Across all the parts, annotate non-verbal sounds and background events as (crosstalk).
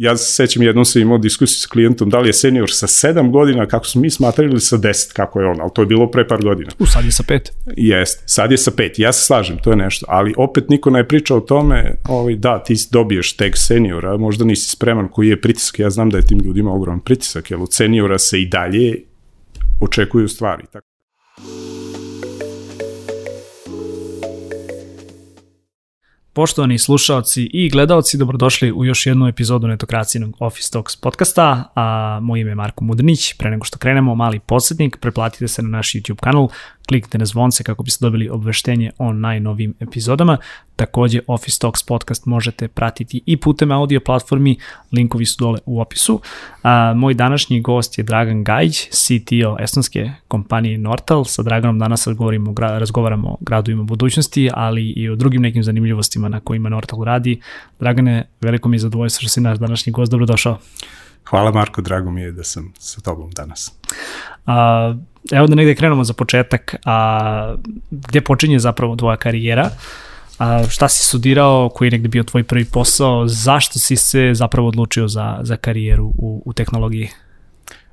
ja se sećam jednom sam imao diskusiju sa klijentom da li je senior sa 7 godina, kako smo mi smatrali, ili sa 10, kako je on, ali to je bilo pre par godina. U, sad je sa 5. Jeste, sad je sa 5, ja se slažem, to je nešto, ali opet niko ne priča o tome, ovaj, da, ti dobiješ tek seniora, možda nisi spreman koji je pritisak, ja znam da je tim ljudima ogroman pritisak, jer od seniora se i dalje očekuju stvari. Tako. Poštovani slušalci i gledalci, dobrodošli u još jednu epizodu netokracijnog Office Talks podcasta. A, moje ime je Marko Mudrnić. Pre nego što krenemo, mali podsjetnik, preplatite se na naš YouTube kanal, kliknite na zvonce kako biste dobili obveštenje o najnovim epizodama. Takođe, Office Talks podcast možete pratiti i putem audio platformi, linkovi su dole u opisu. A, moj današnji gost je Dragan Gajić, CTO estonske kompanije Nortal. Sa Draganom danas razgovaramo, razgovaramo o gradovima budućnosti, ali i o drugim nekim zanimljivostima na kojima Nortal radi. Dragane, veliko mi je zadovoljstvo što si naš današnji gost. Dobrodošao. Hvala Marko, drago mi je da sam sa tobom danas. A, evo da negde krenemo za početak, a, gde počinje zapravo tvoja karijera, a, šta si studirao, koji je negde bio tvoj prvi posao, zašto si se zapravo odlučio za, za karijeru u, u tehnologiji?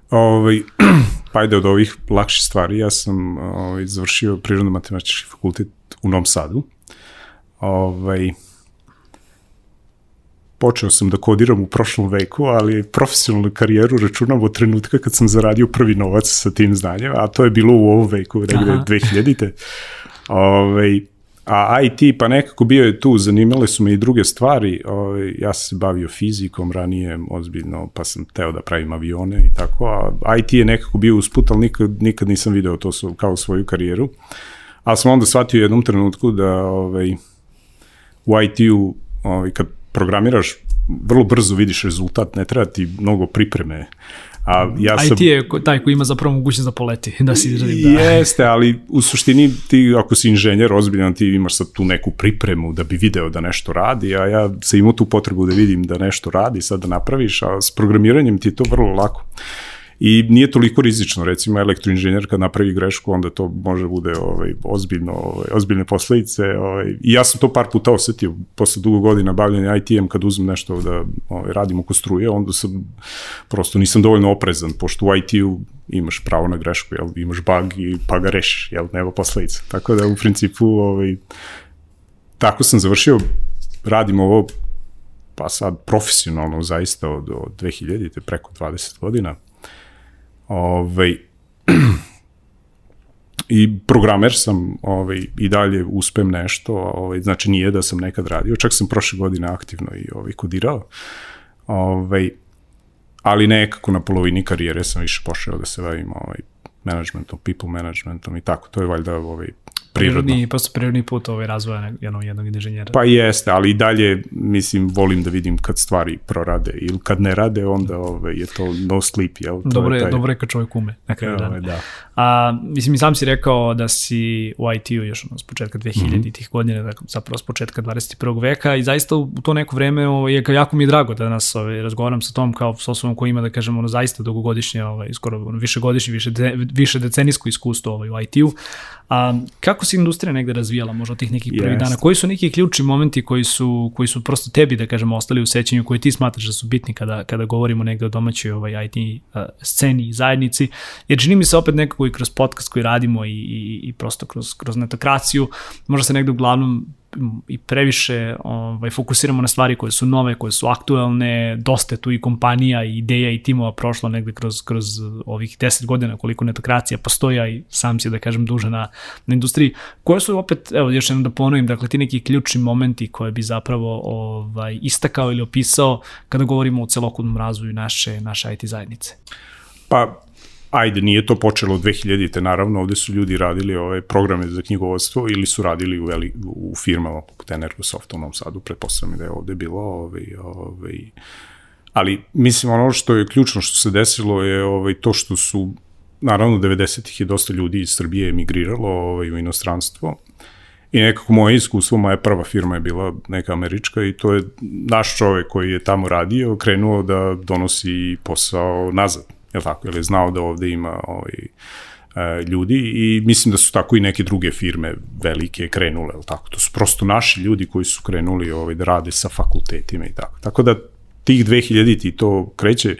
Ovaj, (clears throat) pa ajde od ovih lakših stvari, ja sam ovaj, završio prirodno-matematički fakultet u Novom Sadu. Ovaj, počeo sam da kodiram u prošlom veku, ali profesionalnu karijeru računam od trenutka kad sam zaradio prvi novac sa tim znanjem, a to je bilo u ovom veku, negde 2000-te. Ove, ovaj, a IT pa nekako bio je tu, zanimale su me i druge stvari, ove, ovaj, ja sam se bavio fizikom ranije, ozbiljno, pa sam teo da pravim avione i tako, a IT je nekako bio usput, ali nikad, nikad nisam video to kao svoju karijeru. Ali sam onda shvatio u jednom trenutku da ovaj, u IT-u, ovaj, kad programiraš, vrlo brzo vidiš rezultat, ne treba ti mnogo pripreme. A ja sam, IT je taj koji ima zapravo mogućnost da poleti, (laughs) da se izradi. Da. Jeste, ali u suštini ti ako si inženjer ozbiljan, ti imaš sad tu neku pripremu da bi video da nešto radi, a ja sam imao tu potrebu da vidim da nešto radi, sad da napraviš, a s programiranjem ti je to vrlo lako. I nije toliko rizično, recimo elektroinženjer kad napravi grešku, onda to može bude ovaj, ozbiljno, ovaj, ozbiljne posledice. Ovaj. I ja sam to par puta osetio posle dugo godina bavljanja IT-em kad uzmem nešto da ovaj, radim oko struje, onda sam prosto nisam dovoljno oprezan, pošto u IT-u imaš pravo na grešku, jel, imaš bug i pa ga rešiš, jel, nema posledica. Tako da u principu ovaj, tako sam završio, radim ovo pa sad profesionalno zaista od, od 2000. preko 20 godina Ovaj, (clears throat) I programer sam ovaj, i dalje uspem nešto, ovaj, znači nije da sam nekad radio, čak sam prošle godine aktivno i ovaj, kodirao, ovaj, ali nekako na polovini karijere sam više pošao da se bavim ovaj, managementom, people managementom i tako, to je valjda ovaj, prirodno. Prirodni, prosto prirodni put ovaj razvoja jednog, jednog inženjera. Pa jeste, ali i dalje, mislim, volim da vidim kad stvari prorade ili kad ne rade, onda ovaj, je to no sleep, jel? To dobro je, taj... dobro je kad čovjek ume na kraju dana. Da. A, mislim, i sam si rekao da si u IT-u još ono, s početka 2000 mm -hmm. godina, dakle, zapravo s početka 21. veka i zaista u to neko vreme ovaj, je, jako mi je drago da nas ovaj, razgovaram sa tom kao s osobom koji ima, da kažem, ono, zaista dugogodišnje, ovaj, skoro ono, višegodišnje, više, de, više decenijsko iskustvo ovaj, u IT-u. A, kako se industrija negde razvijala možda tih nekih prvih yes. dana? Koji su neki ključni momenti koji su, koji su prosto tebi, da kažemo, ostali u sećanju, koji ti smatraš da su bitni kada, kada govorimo negde o domaćoj ovaj, IT uh, sceni i zajednici? Jer čini mi se opet nekako i kroz podcast koji radimo i, i, i prosto kroz, kroz netokraciju, možda se negde uglavnom i previše ovaj, fokusiramo na stvari koje su nove, koje su aktuelne, dosta je tu i kompanija i ideja i timova prošlo negde kroz, kroz ovih 10 godina koliko netokracija postoja i sam si da kažem duže na, na industriji. Koje su opet, evo još jednom da ponovim, dakle ti neki ključni momenti koje bi zapravo ovaj, istakao ili opisao kada govorimo o celokudnom razvoju naše, naše IT zajednice? Pa ajde, nije to počelo od 2000-te, naravno, ovde su ljudi radili ove programe za knjigovodstvo ili su radili u, veli, u firmama poput Energosoft u Novom Sadu, pretpostavljam da je ovde bilo, ovaj, ovaj, ali mislim ono što je ključno što se desilo je ovaj, to što su, naravno 90-ih je dosta ljudi iz Srbije emigriralo ovaj, u inostranstvo, I nekako moje iskustvo, moja prva firma je bila neka američka i to je naš čovek koji je tamo radio krenuo da donosi posao nazad je tako, jer je znao da ovde ima ovaj, e, ljudi i mislim da su tako i neke druge firme velike krenule, je tako? To su prosto naši ljudi koji su krenuli ovaj, da rade sa fakultetima i tako. Tako da tih 2000 ti to kreće,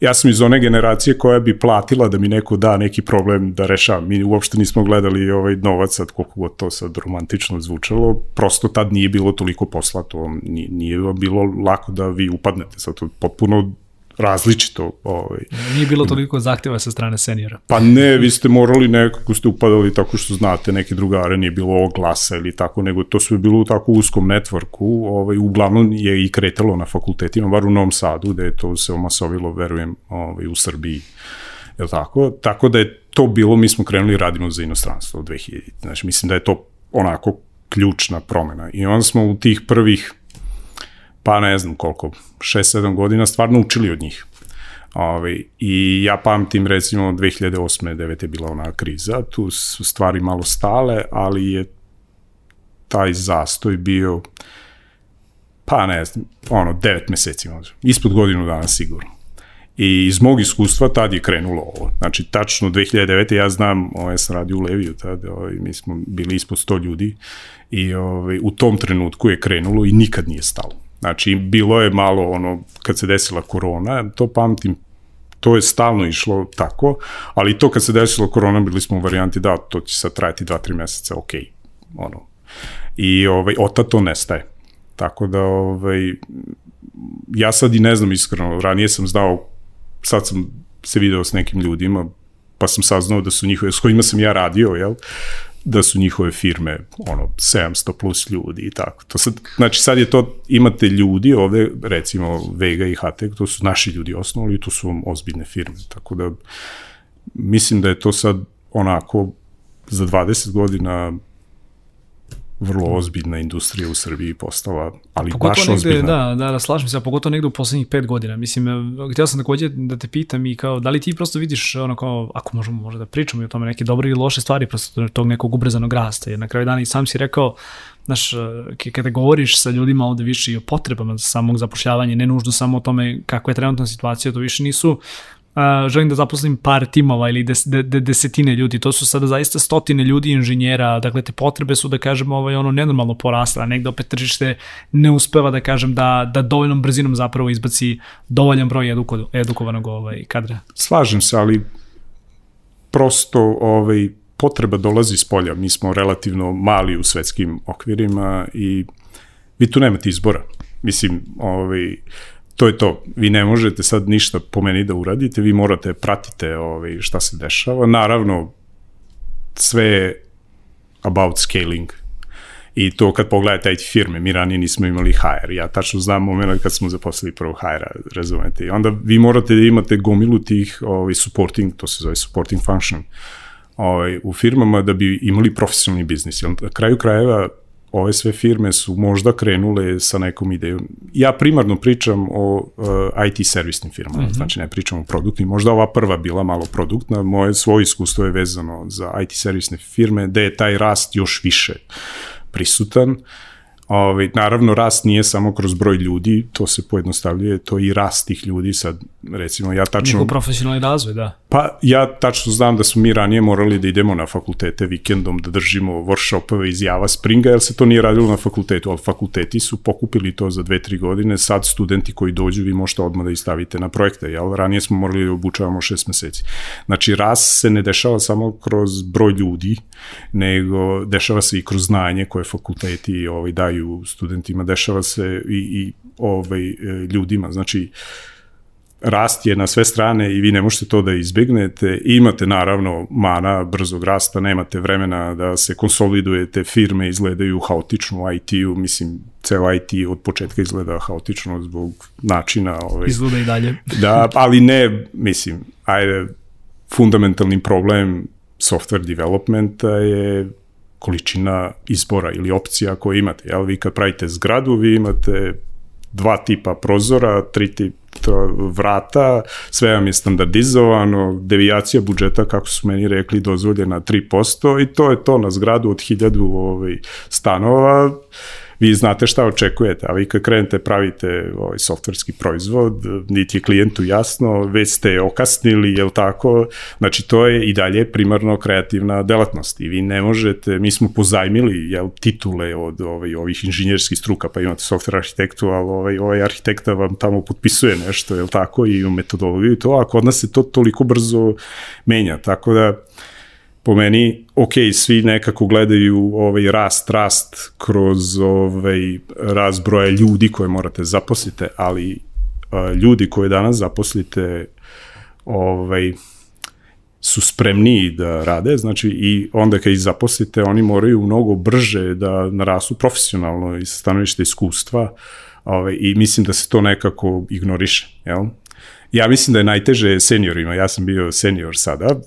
ja sam iz one generacije koja bi platila da mi neko da neki problem da rešavam. Mi uopšte nismo gledali ovaj novac, sad koliko god to sad romantično zvučalo, prosto tad nije bilo toliko posla, to nije, nije bilo lako da vi upadnete, sad to potpuno različito. Ovaj. Nije bilo toliko zahteva sa strane seniora. Pa ne, vi ste morali nekako ste upadali tako što znate neke drugare, nije bilo oglasa ili tako, nego to sve bilo u tako uskom networku, ovaj, uglavnom je i kretalo na fakultetima, bar u Novom Sadu, gde je to se omasovilo, verujem, ovaj, u Srbiji. Je tako? Tako da je to bilo, mi smo krenuli radimo za inostranstvo u 2000. Znači, mislim da je to onako ključna promena. I onda smo u tih prvih pa ne znam koliko, 6-7 godina stvarno učili od njih. Ove, ovaj, I ja pamtim recimo 2008. 9. je bila ona kriza, tu su stvari malo stale, ali je taj zastoj bio pa ne znam, ono, 9 meseci možda, ispod godinu dana sigurno. I iz mog iskustva tad je krenulo ovo. Znači, tačno 2009. ja znam, ovaj, ja sam radio u Leviju tad, ovaj, mi smo bili ispod 100 ljudi i ovaj, u tom trenutku je krenulo i nikad nije stalo. Znači, bilo je malo ono, kad se desila korona, to pamtim, to je stalno išlo tako, ali to kad se desilo korona, bili smo u varijanti da, to će sad trajati 2-3 meseca, ok, ono. I ovaj, ota to nestaje. Tako da, ovaj, ja sad i ne znam iskreno, ranije sam znao, sad sam se video s nekim ljudima, pa sam saznao da su njihove, s kojima sam ja radio, jel? Da su njihove firme ono 700 plus ljudi i tako. To sad, znači sad je to, imate ljudi ovde, recimo Vega i Hatek, to su naši ljudi osnovali i to su vam ozbiljne firme, tako da mislim da je to sad onako za 20 godina vrlo ozbiljna industrija u Srbiji postala, ali pogotovo baš negde, ozbiljna. Da, da, da, slažem se, a pogotovo negde u poslednjih pet godina. Mislim, htio sam takođe da te pitam i kao, da li ti prosto vidiš ono kao, ako možemo možda da pričamo i o tome neke dobre ili loše stvari, prosto tog nekog ubrzanog rasta, jer na kraju dana i sam si rekao, znaš, e, kada govoriš sa ljudima ovde više i o potrebama samog zapošljavanja, ne nužno samo o tome kakva je trenutna situacija, to više nisu uh, želim da zaposlim par timova ili des, de, de, desetine ljudi, to su sada zaista stotine ljudi inženjera, dakle te potrebe su da kažem ovaj, ono nenormalno porasla, negde opet tržište ne uspeva da kažem da, da dovoljnom brzinom zapravo izbaci dovoljan broj eduko, edukovanog ovaj, kadra. Slažem se, ali prosto ovaj, potreba dolazi iz polja. Mi smo relativno mali u svetskim okvirima i vi tu nemate izbora. Mislim, ovaj, to je to. Vi ne možete sad ništa po meni da uradite, vi morate pratite ovaj, šta se dešava. Naravno, sve je about scaling. I to kad pogledate IT firme, mi ranije nismo imali HR. Ja tačno znam moment kad smo zaposlili prvo HR-a, razumete. I onda vi morate da imate gomilu tih ovaj, supporting, to se zove supporting function, ovaj, u firmama da bi imali profesionalni biznis. Na kraju krajeva ove sve firme su možda krenule sa nekom idejom. Ja primarno pričam o uh, IT servisnim firmama, mm -hmm. znači ne pričam o produktnim. Možda ova prva bila malo produktna, moje svoje iskustvo je vezano za IT servisne firme, da je taj rast još više prisutan. Uh, Ovaj, naravno, rast nije samo kroz broj ljudi, to se pojednostavljuje, to je i rast tih ljudi sad, recimo, ja tačno... Njihov profesionalni razvoj, da. Pa, ja tačno znam da smo mi ranije morali da idemo na fakultete vikendom, da držimo workshopove iz Java Springa, jer se to nije radilo na fakultetu, ali fakulteti su pokupili to za dve, tri godine, sad studenti koji dođu, vi možete odmah da ih stavite na projekte, jel? Ranije smo morali da obučavamo šest meseci. Znači, rast se ne dešava samo kroz broj ljudi, nego dešava se i kroz znanje koje fakulteti ovaj, daju dešavaju studentima, dešava se i, i ovaj, e, ljudima. Znači, rast je na sve strane i vi ne možete to da izbegnete. Imate naravno mana brzog rasta, nemate vremena da se konsolidujete, firme izgledaju haotično u IT-u, mislim, ceo IT od početka izgleda haotično zbog načina. Ovaj, izgleda i dalje. da, ali ne, mislim, ajde, fundamentalni problem software developmenta je količina izbora ili opcija koje imate. Jel? Vi kad pravite zgradu, vi imate dva tipa prozora, tri tipa vrata, sve vam je standardizovano, devijacija budžeta, kako su meni rekli, dozvoljena 3% i to je to na zgradu od 1000 ovaj, stanova vi znate šta očekujete, a vi kad krenete pravite ovaj softverski proizvod, niti je klijentu jasno, već ste okasnili, jel tako, znači to je i dalje primarno kreativna delatnost i vi ne možete, mi smo pozajmili jel, titule od ovaj, ovih inženjerskih struka, pa imate software arhitektu, ali ovaj, ovaj arhitekta vam tamo potpisuje nešto, jel tako, i u metodologiju i to, a kod nas se to toliko brzo menja, tako da po meni, ok, svi nekako gledaju ovaj rast, rast kroz ovaj rast broja ljudi koje morate zaposlite, ali a, ljudi koje danas zaposlite ovaj, su spremniji da rade, znači i onda kad ih zaposlite, oni moraju mnogo brže da narastu profesionalno iz stanovište iskustva ovaj, i mislim da se to nekako ignoriše, jel? Ja mislim da je najteže seniorima, ja sam bio senior sada,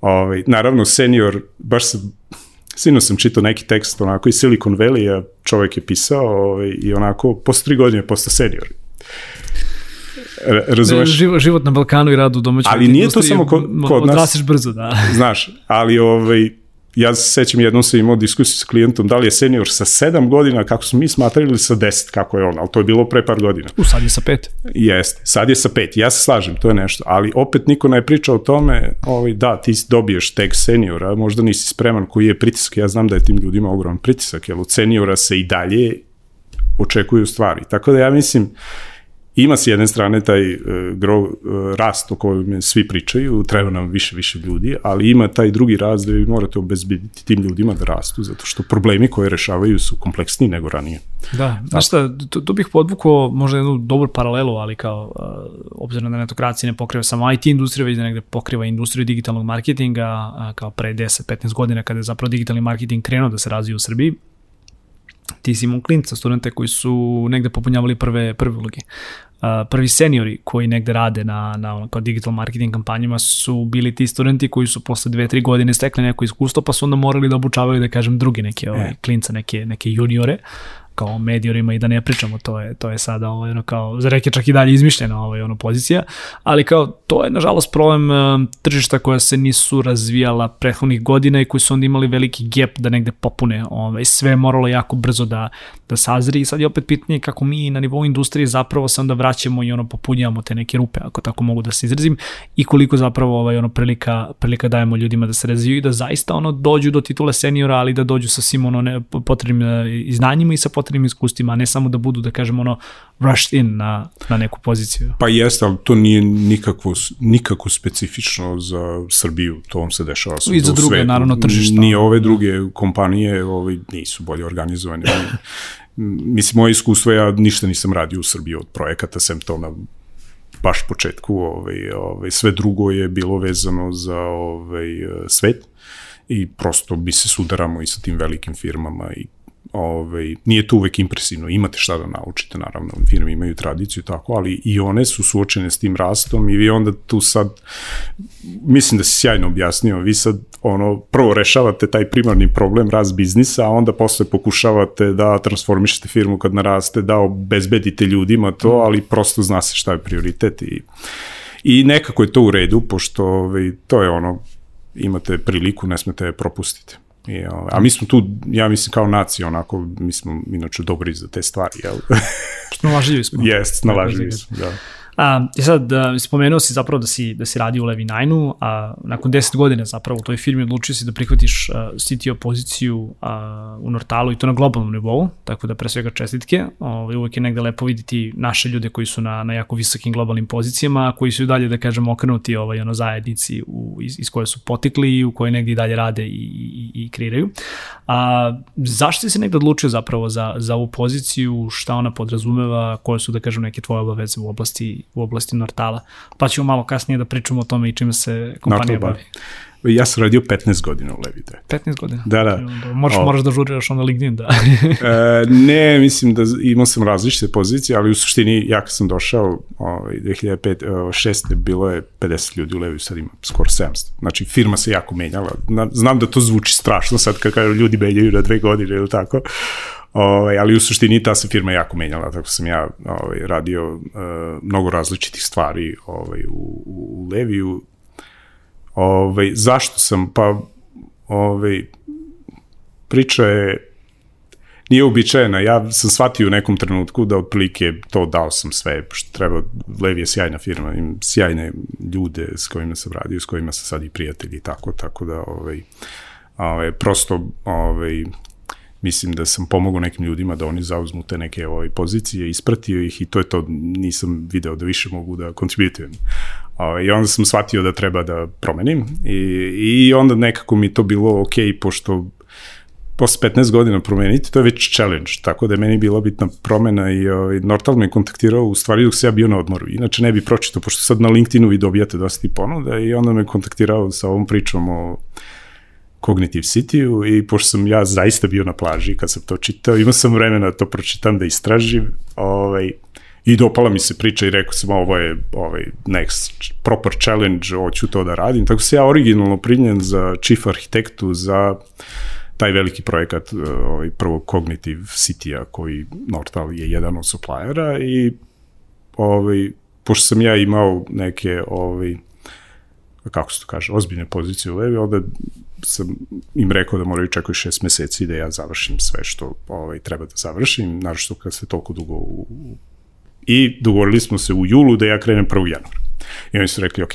ovaj, naravno senior, baš sam, sino sam čitao neki tekst onako iz Silicon Valley, čovjek je pisao ovaj, i onako posle tri godine postao senior. Razumeš? Život, život na Balkanu i rad u domaćoj Ali nije to samo kod, kod nas. Odrasiš brzo, da. Znaš, ali ovaj, ja se sećam jednom sam imao diskusiju sa klijentom da li je senior sa 7 godina kako smo mi smatrali sa 10 kako je on, ali to je bilo pre par godina. U, sad je sa 5. Jeste, sad je sa 5, ja se slažem, to je nešto, ali opet niko ne priča o tome, ovaj, da, ti dobiješ tag seniora, možda nisi spreman koji je pritisak, ja znam da je tim ljudima ogroman pritisak, jer od seniora se i dalje očekuju stvari, tako da ja mislim, ima s jedne strane taj uh, grow, uh, rast o kojem svi pričaju, treba nam više, više ljudi, ali ima taj drugi rast da vi morate obezbediti tim ljudima da rastu, zato što problemi koje rešavaju su kompleksniji nego ranije. Da, znaš šta, tu, tu bih podvukao možda jednu dobru paralelu, ali kao, uh, obzirom da netokracija ne pokriva samo IT industriju, već da negde pokriva industriju digitalnog marketinga, uh, kao pre 10-15 godina kada je zapravo digitalni marketing krenuo da se razvije u Srbiji, ti si imao klinca, studente koji su negde popunjavali prve, prve uloge. Uh, prvi seniori koji negde rade na, na kao digital marketing kampanjama su bili ti studenti koji su posle dve, tri godine stekli neko iskustvo pa su onda morali da obučavaju, da kažem, drugi neke ovaj, e. klinca, neke, neke juniore kao mediorima i da ne pričamo, to je, to je sada ovaj, ono kao, za reke čak i dalje izmišljena ovaj, ono pozicija, ali kao to je nažalost problem uh, tržišta koja se nisu razvijala prethodnih godina i koji su onda imali veliki gap da negde popune, ovaj, sve je moralo jako brzo da, da sazri. I sad je opet pitanje kako mi na nivou industrije zapravo se onda vraćamo i ono popunjavamo te neke rupe, ako tako mogu da se izrazim, i koliko zapravo ovaj, ono prilika, prilika dajemo ljudima da se razviju i da zaista ono dođu do titule seniora, ali da dođu sa svim ono ne, potrebnim i znanjima i sa potrebnim iskustvima, a ne samo da budu, da kažemo, ono, rushed in na, na neku poziciju. Pa jeste, ali to nije nikakvo, nikako specifično za Srbiju, to vam se dešava I za druge, svetu. naravno, tržišta. Nije ove druge kompanije, ovaj, nisu bolje organizovane. (laughs) Mislim, moje iskustvo, ja ništa nisam radio u Srbiji od projekata, sem to na baš početku, ovaj, ovaj, sve drugo je bilo vezano za ovaj, svet i prosto mi se sudaramo i sa tim velikim firmama i ovaj, nije to uvek impresivno, imate šta da naučite, naravno, firme imaju tradiciju tako, ali i one su suočene s tim rastom i vi onda tu sad, mislim da si sjajno objasnio, vi sad ono, prvo rešavate taj primarni problem rast biznisa, a onda posle pokušavate da transformišete firmu kad naraste, da obezbedite ljudima to, ali prosto zna se šta je prioritet i, i nekako je to u redu, pošto ovaj, to je ono, imate priliku, ne smete je propustiti. I, ovaj, a mi smo tu, ja mislim, kao nacija, onako, mi smo inače dobri za te stvari, jel? Snalažljivi smo. (laughs) Jest, snalažljivi smo, da. A, I sad, da, spomenuo si zapravo da si, da si radio u Levi Nine-u, a nakon 10 godina zapravo u toj firmi odlučio si da prihvatiš uh, CTO poziciju uh, u Nortalu i to na globalnom nivou, tako da pre svega čestitke. Ovaj, uvek je negde lepo videti naše ljude koji su na, na jako visokim globalnim pozicijama, koji su i dalje, da kažem, okrenuti ovaj, ono, zajednici u, iz, iz koje su potikli i u koje negde i dalje rade i, i, i kreiraju. A, zašto si se negde odlučio zapravo za, za ovu poziciju, šta ona podrazumeva, koje su, da kažem, neke tvoje obaveze u oblasti u oblasti Nortala. Pa ćemo malo kasnije da pričamo o tome i čime se kompanija Nortal bavi. Ja sam radio 15 godina u Levite. 15 godina? Da, da. Moraš, o. moraš da žuriraš na LinkedIn, da. (laughs) e, ne, mislim da imao sam različite pozicije, ali u suštini ja kad sam došao ovaj, 2005, 6. bilo je 50 ljudi u Leviju, sad ima skoro 700. Znači, firma se jako menjala. Znam da to zvuči strašno sad kad kažu ljudi menjaju na dve godine ili tako, Ovaj, ali u suštini ta se firma jako menjala, tako sam ja ovaj, radio uh, mnogo različitih stvari ovaj, u, u Leviju. Ovaj, zašto sam? Pa ovaj, priča je nije uobičajena. Ja sam shvatio u nekom trenutku da otprilike to dao sam sve što treba. Levi je sjajna firma, im sjajne ljude s kojima sam radio, s kojima sam sad i prijatelji i tako, tako da ovaj, ovaj, prosto ovaj, mislim da sam pomogao nekim ljudima da oni zauzmu te neke ovaj, pozicije, ispratio ih i to je to, nisam video da više mogu da kontributujem. Ovaj, I onda sam shvatio da treba da promenim i, i onda nekako mi to bilo ok, pošto posle 15 godina promeniti, to je već challenge, tako da je meni bila bitna promena i ovaj, Nortal me kontaktirao u stvari dok se ja bio na odmoru, inače ne bi pročitao, pošto sad na LinkedInu vi dobijate dosta ti ponuda i onda me kontaktirao sa ovom pričom o Cognitive City-u i pošto sam ja zaista bio na plaži kad sam to čitao, imao sam vremena da to pročitam, da istražim, ovaj, i dopala mi se priča i rekao sam ovo je ovaj next proper challenge, hoću to da radim. Tako se ja originalno prinjen za chief arhitektu za taj veliki projekat ovaj, prvog Cognitive City-a koji Nortal je jedan od suppliera i ovaj, pošto sam ja imao neke ovaj, kako se to kaže, ozbiljne pozicije u Levi, onda sam im rekao da moraju čekati šest meseci da ja završim sve što ovaj, treba da završim, naravno kad se toliko dugo u, i dogovorili smo se u julu da ja krenem 1. januara. I oni su rekli, ok.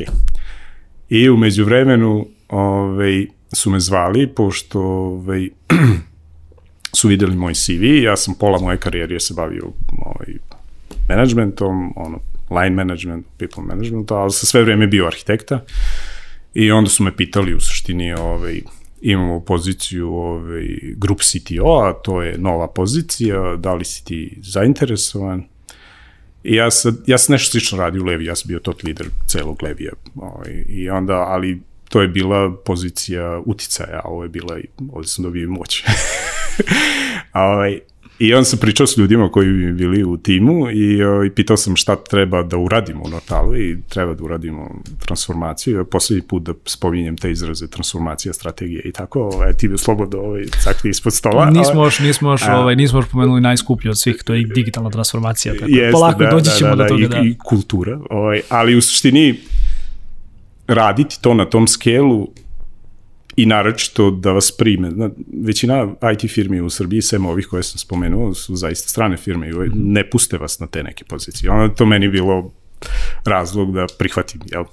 I umeđu vremenu ovaj, su me zvali, pošto ovaj, (clears throat) su videli moj CV, ja sam pola moje karijere se bavio ovaj, managementom, ono, line management, people management, ali sa sve vreme bio arhitekta. I onda su me pitali u suštini, ovaj, imamo poziciju ovaj, grup CTO-a, to je nova pozicija, da li si ti zainteresovan? I ja sam, ja sam nešto slično radio u Levi, ja sam bio tot lider celog Levija. Ovaj, I onda, ali to je bila pozicija uticaja, a ovo je bila, ovde sam dobio moć. (laughs) ovaj, I on sam pričao s ljudima koji bi bili u timu i, o, i pitao sam šta treba da uradimo u Notalu i treba da uradimo transformaciju. Poslednji put da spominjem te izraze transformacija, strategije i tako, ovaj, ti bi slobodno ovaj, cakli ispod stola. Nismo još, nismo još, ovaj, nismo još pomenuli najskuplju od svih, to je digitalna transformacija. Tako, jeste, polako da, doći ćemo da, da, do toga. I, da. i kultura, ovaj, ali u suštini raditi to na tom skelu i naročito da vas prime. Većina IT firmi u Srbiji, sem ovih koje sam spomenuo, su zaista strane firme i mhm. ne puste vas na te neke pozicije. Ono to meni bilo razlog da prihvatim, jel?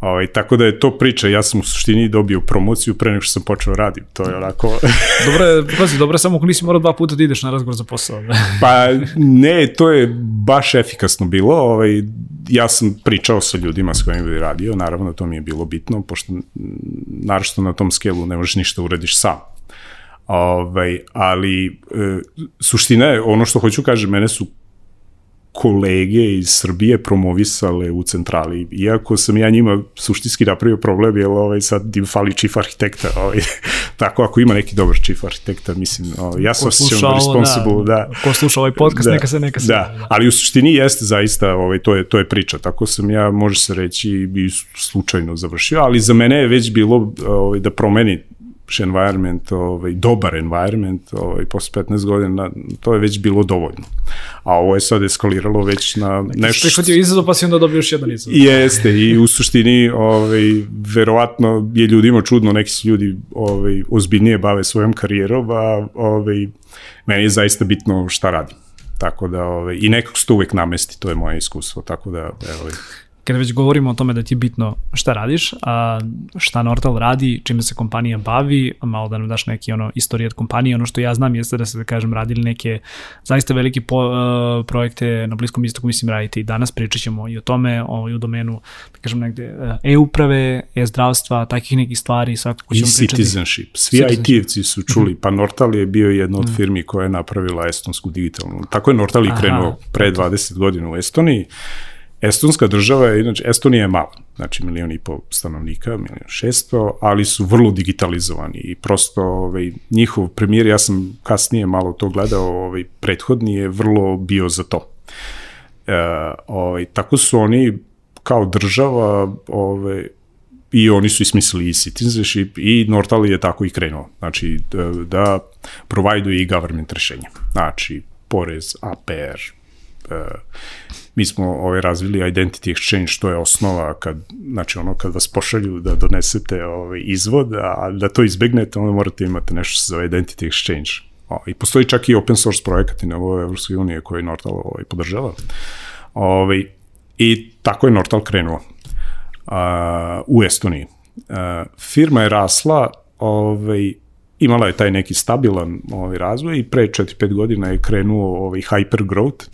Ovaj, tako da je to priča, ja sam u suštini dobio promociju pre nego što sam počeo radim, to je onako... (laughs) dobro je, pazi, dobro je samo ako nisi morao dva puta da ideš na razgovor za posao. (laughs) pa ne, to je baš efikasno bilo, ovaj, ja sam pričao sa ljudima s kojima bi radio, naravno to mi je bilo bitno, pošto naravno na tom skelu ne možeš ništa uradiš sam. Ovaj, ali e, suština je, ono što hoću kažem, mene su kolege iz Srbije promovisale u centrali, iako sam ja njima suštinski napravio problem, jer ovaj, sad im fali chief arhitekta, ovaj, (laughs) tako ako ima neki dobar chief arhitekta, mislim, ovaj, ja sam osjećam responsible, da, da. Ko sluša ovaj podcast, da, neka se, neka se. Da, ali u suštini jeste zaista, ovaj, to, je, to je priča, tako sam ja, može se reći, i slučajno završio, ali za mene je već bilo ovaj, da promeni environment, ovaj, dobar environment, ovaj, posle 15 godina, to je već bilo dovoljno. A ovo je sad eskaliralo već na Neki nešto... Što... Prihvatio izazov pa si onda dobio još jedan izazov. Jeste, i u suštini, ovaj, verovatno je ljudima čudno, neki se ljudi ovaj, ozbiljnije bave svojom karijerom, a ovaj, meni je zaista bitno šta radim. Tako da, ovaj, i nekako se to uvek namesti, to je moje iskustvo, tako da, evo, kada već govorimo o tome da ti je bitno šta radiš, a šta Nortal radi, čime se kompanija bavi, malo da nam daš neki ono istorije od kompanije, ono što ja znam jeste da se da kažem radili neke zaista velike po, uh, projekte na Bliskom istoku. Mislim raditi i danas pričat ćemo i o tome, o, i u domenu da kažem negde uh, e-uprave, e-zdravstva, takih nekih stvari svakako ćemo I pričati. I citizenship, svi IT-evci su čuli, mm -hmm. pa Nortal je bio jedna od -hmm. firmi koja je napravila estonsku digitalnu, tako je Nortal i krenuo pre 20 godina u Estoniji, Estonska država je, inače, Estonija je mala, znači milion i pol stanovnika, milion šesto, ali su vrlo digitalizovani i prosto ovaj, njihov premijer, ja sam kasnije malo to gledao, ovaj, prethodni je vrlo bio za to. E, ovaj, tako su oni kao država ovaj, i oni su ismislili i citizenship i Nortal je tako i krenuo. Znači da, da provajduje i government rešenja. Znači porez, APR, uh, mi smo ovaj, razvili identity exchange, što je osnova kad, znači ono kad vas pošalju da donesete ovaj, izvod, a da to izbegnete, onda morate imati nešto za identity exchange. O, I postoji čak i open source projekat i na ovoj Evropskoj unije koji Nortal ovaj, podržava. Ovaj, I tako je Nortal krenuo a, u Estoniji. A, firma je rasla, ovaj, imala je taj neki stabilan ovaj, razvoj i pre 4-5 godina je krenuo ovaj, hyper growth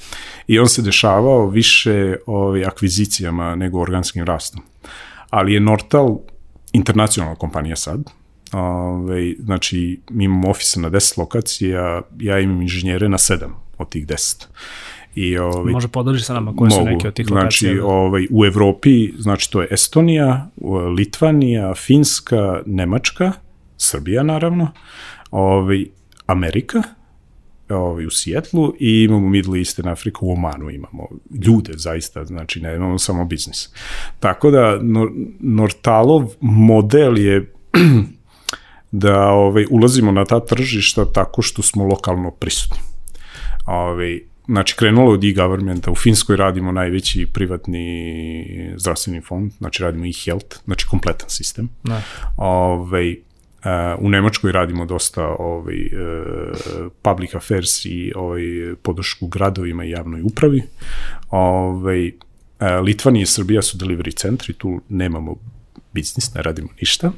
i on se dešavao više ovaj, akvizicijama nego organskim rastom. Ali je Nortal internacionalna kompanija sad, Ove, ovaj, znači, mi imamo ofise na 10 lokacija, ja imam inženjere na 7 od tih 10. I, ovaj, Može podrži sa nama koje mogu. su neke od tih lokacija. Znači, ovaj, u Evropi, znači to je Estonija, Litvanija, Finska, Nemačka, Srbija naravno, ovaj, Amerika, ovaj, u Sijetlu i imamo Middle Eastern Africa u Omanu imamo ljude zaista, znači ne imamo samo biznis. Tako da Nortalov model je (clears throat) da ovaj, ulazimo na ta tržišta tako što smo lokalno prisutni. Ovaj, znači, krenulo od e-governmenta, u Finskoj radimo najveći privatni zdravstveni fond, znači radimo e-health, znači kompletan sistem. Da. Ovaj, u Nemačkoj radimo dosta ovaj, e, public affairs i ovaj, podršku gradovima i javnoj upravi. Ovaj, e, Litvanija i Srbija su delivery centri, tu nemamo biznis, ne radimo ništa,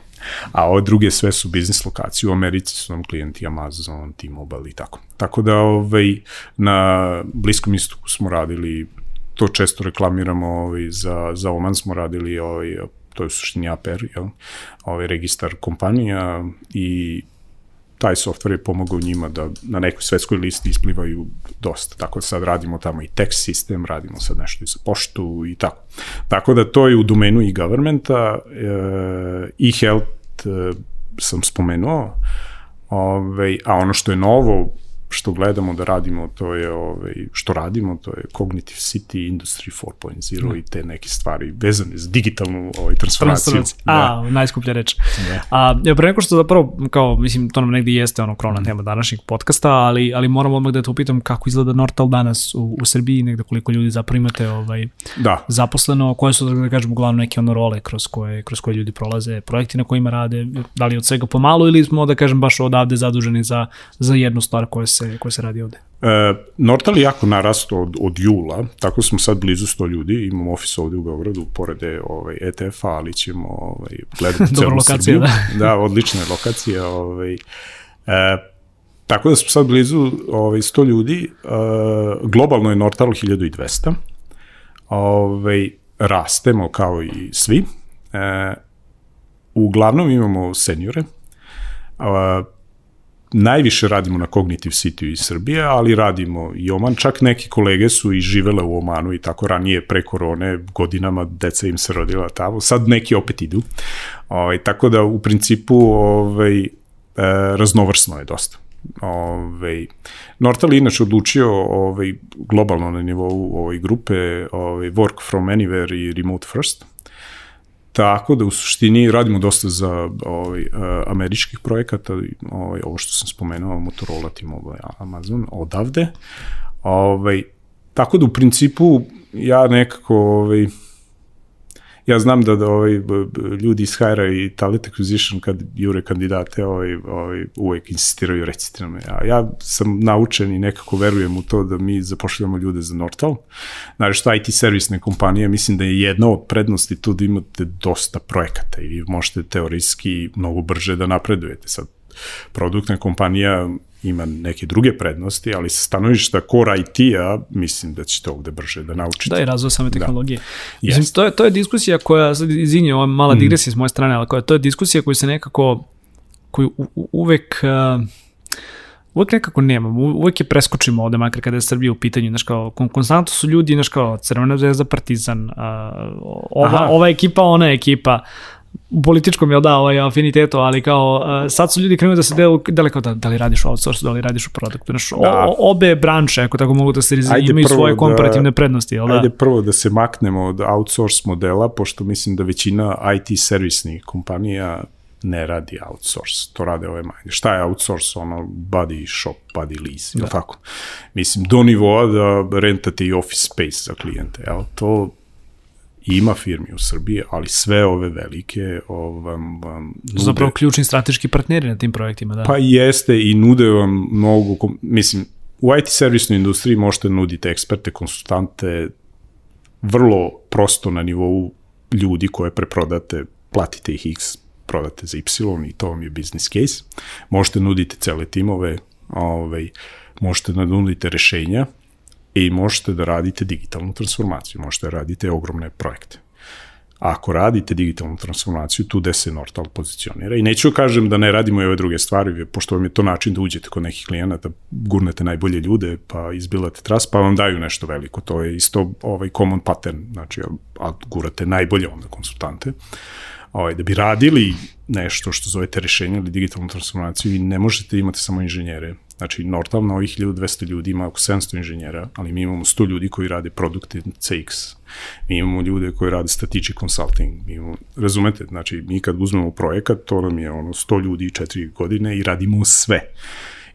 a ove druge sve su biznis lokacije. U Americi su nam klijenti Amazon, T-Mobile i tako. Tako da ovaj, na Bliskom istoku smo radili, to često reklamiramo ovaj, za, za Oman smo radili ovaj, to je u suštini APR, jel? ovaj registar kompanija i taj software je pomogao njima da na nekoj svetskoj listi isplivaju dosta. Tako da sad radimo tamo i text sistem, radimo sad nešto i za poštu i tako. Tako da to je u domenu i governmenta, i health e, sam spomenuo, Ove, ovaj, a ono što je novo, što gledamo da radimo, to je ovaj, što radimo, to je Cognitive City, Industry 4.0 mm. i te neke stvari vezane za digitalnu ovaj, transformaciju. A, da. najskuplja reč. Da. A, ja pre neko što zapravo, kao, mislim, to nam negdje jeste ono krona mm. tema današnjeg podcasta, ali, ali moram odmah da te upitam kako izgleda Nortal danas u, u Srbiji, negde koliko ljudi zapravo imate ovaj, da. zaposleno, koje su, da kažemo, uglavnom neke ono role kroz koje, kroz koje ljudi prolaze, projekti na kojima rade, da li od svega pomalo ili smo, da kažem, baš odavde zaduženi za, za jednu stvar koja se se, koje se radi ovde? E, Nortal je jako narasto od, od jula, tako smo sad blizu 100 ljudi, imamo ofis ovde u Beogradu, pored ovaj, ETF-a, ali ćemo ovaj, gledati (laughs) celu lokacija, Srbiju. Da. (laughs) da, odlična je lokacija. Ovaj, e, tako da smo sad blizu ovaj, 100 ljudi, e, globalno je Nortal 1200, ovaj, rastemo kao i svi, e, uglavnom imamo seniore, a, najviše radimo na Cognitive City iz Srbije, ali radimo i Oman, čak neki kolege su i živele u Omanu i tako ranije pre korone, godinama deca im se rodila tamo, sad neki opet idu. Ovaj, tako da u principu ovaj, e, raznovrsno je dosta. Ovaj, Nortal inače odlučio ovaj, globalno na nivou ovaj, grupe ovaj, work from anywhere i remote first, Tako da u suštini radimo dosta za ovaj, uh, američkih projekata, ovaj, ovo što sam spomenuo, Motorola, T-Mobile, Amazon, odavde. Ovaj, tako da u principu ja nekako ovaj, ja znam da, da ovaj, ljudi iz Hire i Talent Acquisition kad jure kandidate ovaj, ovaj, uvek insistiraju recite nam. Ja, ja sam naučen i nekako verujem u to da mi zapošljamo ljude za Nortal. Znači što IT servisne kompanije, mislim da je jedna od prednosti tu da imate dosta projekata i vi možete teorijski mnogo brže da napredujete. Sad, produktna kompanija ima neke druge prednosti, ali sa stanovišta core IT-a mislim da ćete ovde brže da naučite. Da, i razvoj same da. tehnologije. Da. Mislim, to je, to je diskusija koja, sad izvinje, ova mala mm. digresija mm. s moje strane, ali koja, to je diskusija koju se nekako, koju u, uvek... Uh, uvek nekako nemamo, uvek je preskočimo ovde, makar kada je Srbija u pitanju, znaš kao, konstantno su ljudi, znaš kao, Crvena zvezda, Partizan, uh, ova, ova ekipa, ona ekipa, u političkom je da ovaj afinitetu, ali kao uh, sad su ljudi krenuli da se delu, da li, kao da, da li radiš u outsourcu, da li radiš u produktu. Znaš, da. obe branše, ako tako mogu da se rizim, imaju svoje da- komparativne da, prednosti. Jel da? Ajde prvo da se maknemo od outsource modela, pošto mislim da većina IT servisnih kompanija ne radi outsource, to rade ove manje. Šta je outsource? Ono, body shop, body lease, da. tako? Mislim, do nivoa da rentate i office space za klijente, jel? To Ima firmi u Srbiji, ali sve ove velike vam, vam nude... Zapravo ključni strateški partneri na tim projektima, da? Pa jeste i nude vam mnogo, mislim, u IT servisnoj industriji možete nuditi eksperte, konsultante, vrlo prosto na nivou ljudi koje preprodate, platite ih x, prodate za y i to vam je business case. Možete nuditi cele timove, ovaj, možete da nudite rešenja i možete da radite digitalnu transformaciju, možete da radite ogromne projekte. A ako radite digitalnu transformaciju, tu gde se Nortal pozicionira. I neću kažem da ne radimo i ove druge stvari, pošto vam je to način da uđete kod nekih klijenata, gurnete najbolje ljude, pa izbilate tras, pa vam daju nešto veliko. To je isto ovaj common pattern, znači, a gurate najbolje onda konsultante. Ovaj, da bi radili nešto što zovete rešenje ili digitalnu transformaciju i ne možete imati samo inženjere. Znači, Nortal na ovih 1200 ljudi ima oko 700 inženjera, ali mi imamo 100 ljudi koji rade produkte CX. Mi imamo ljude koji rade strategic consulting. Mi imamo, razumete, znači, mi kad uzmemo projekat, to nam je ono 100 ljudi i 4 godine i radimo sve.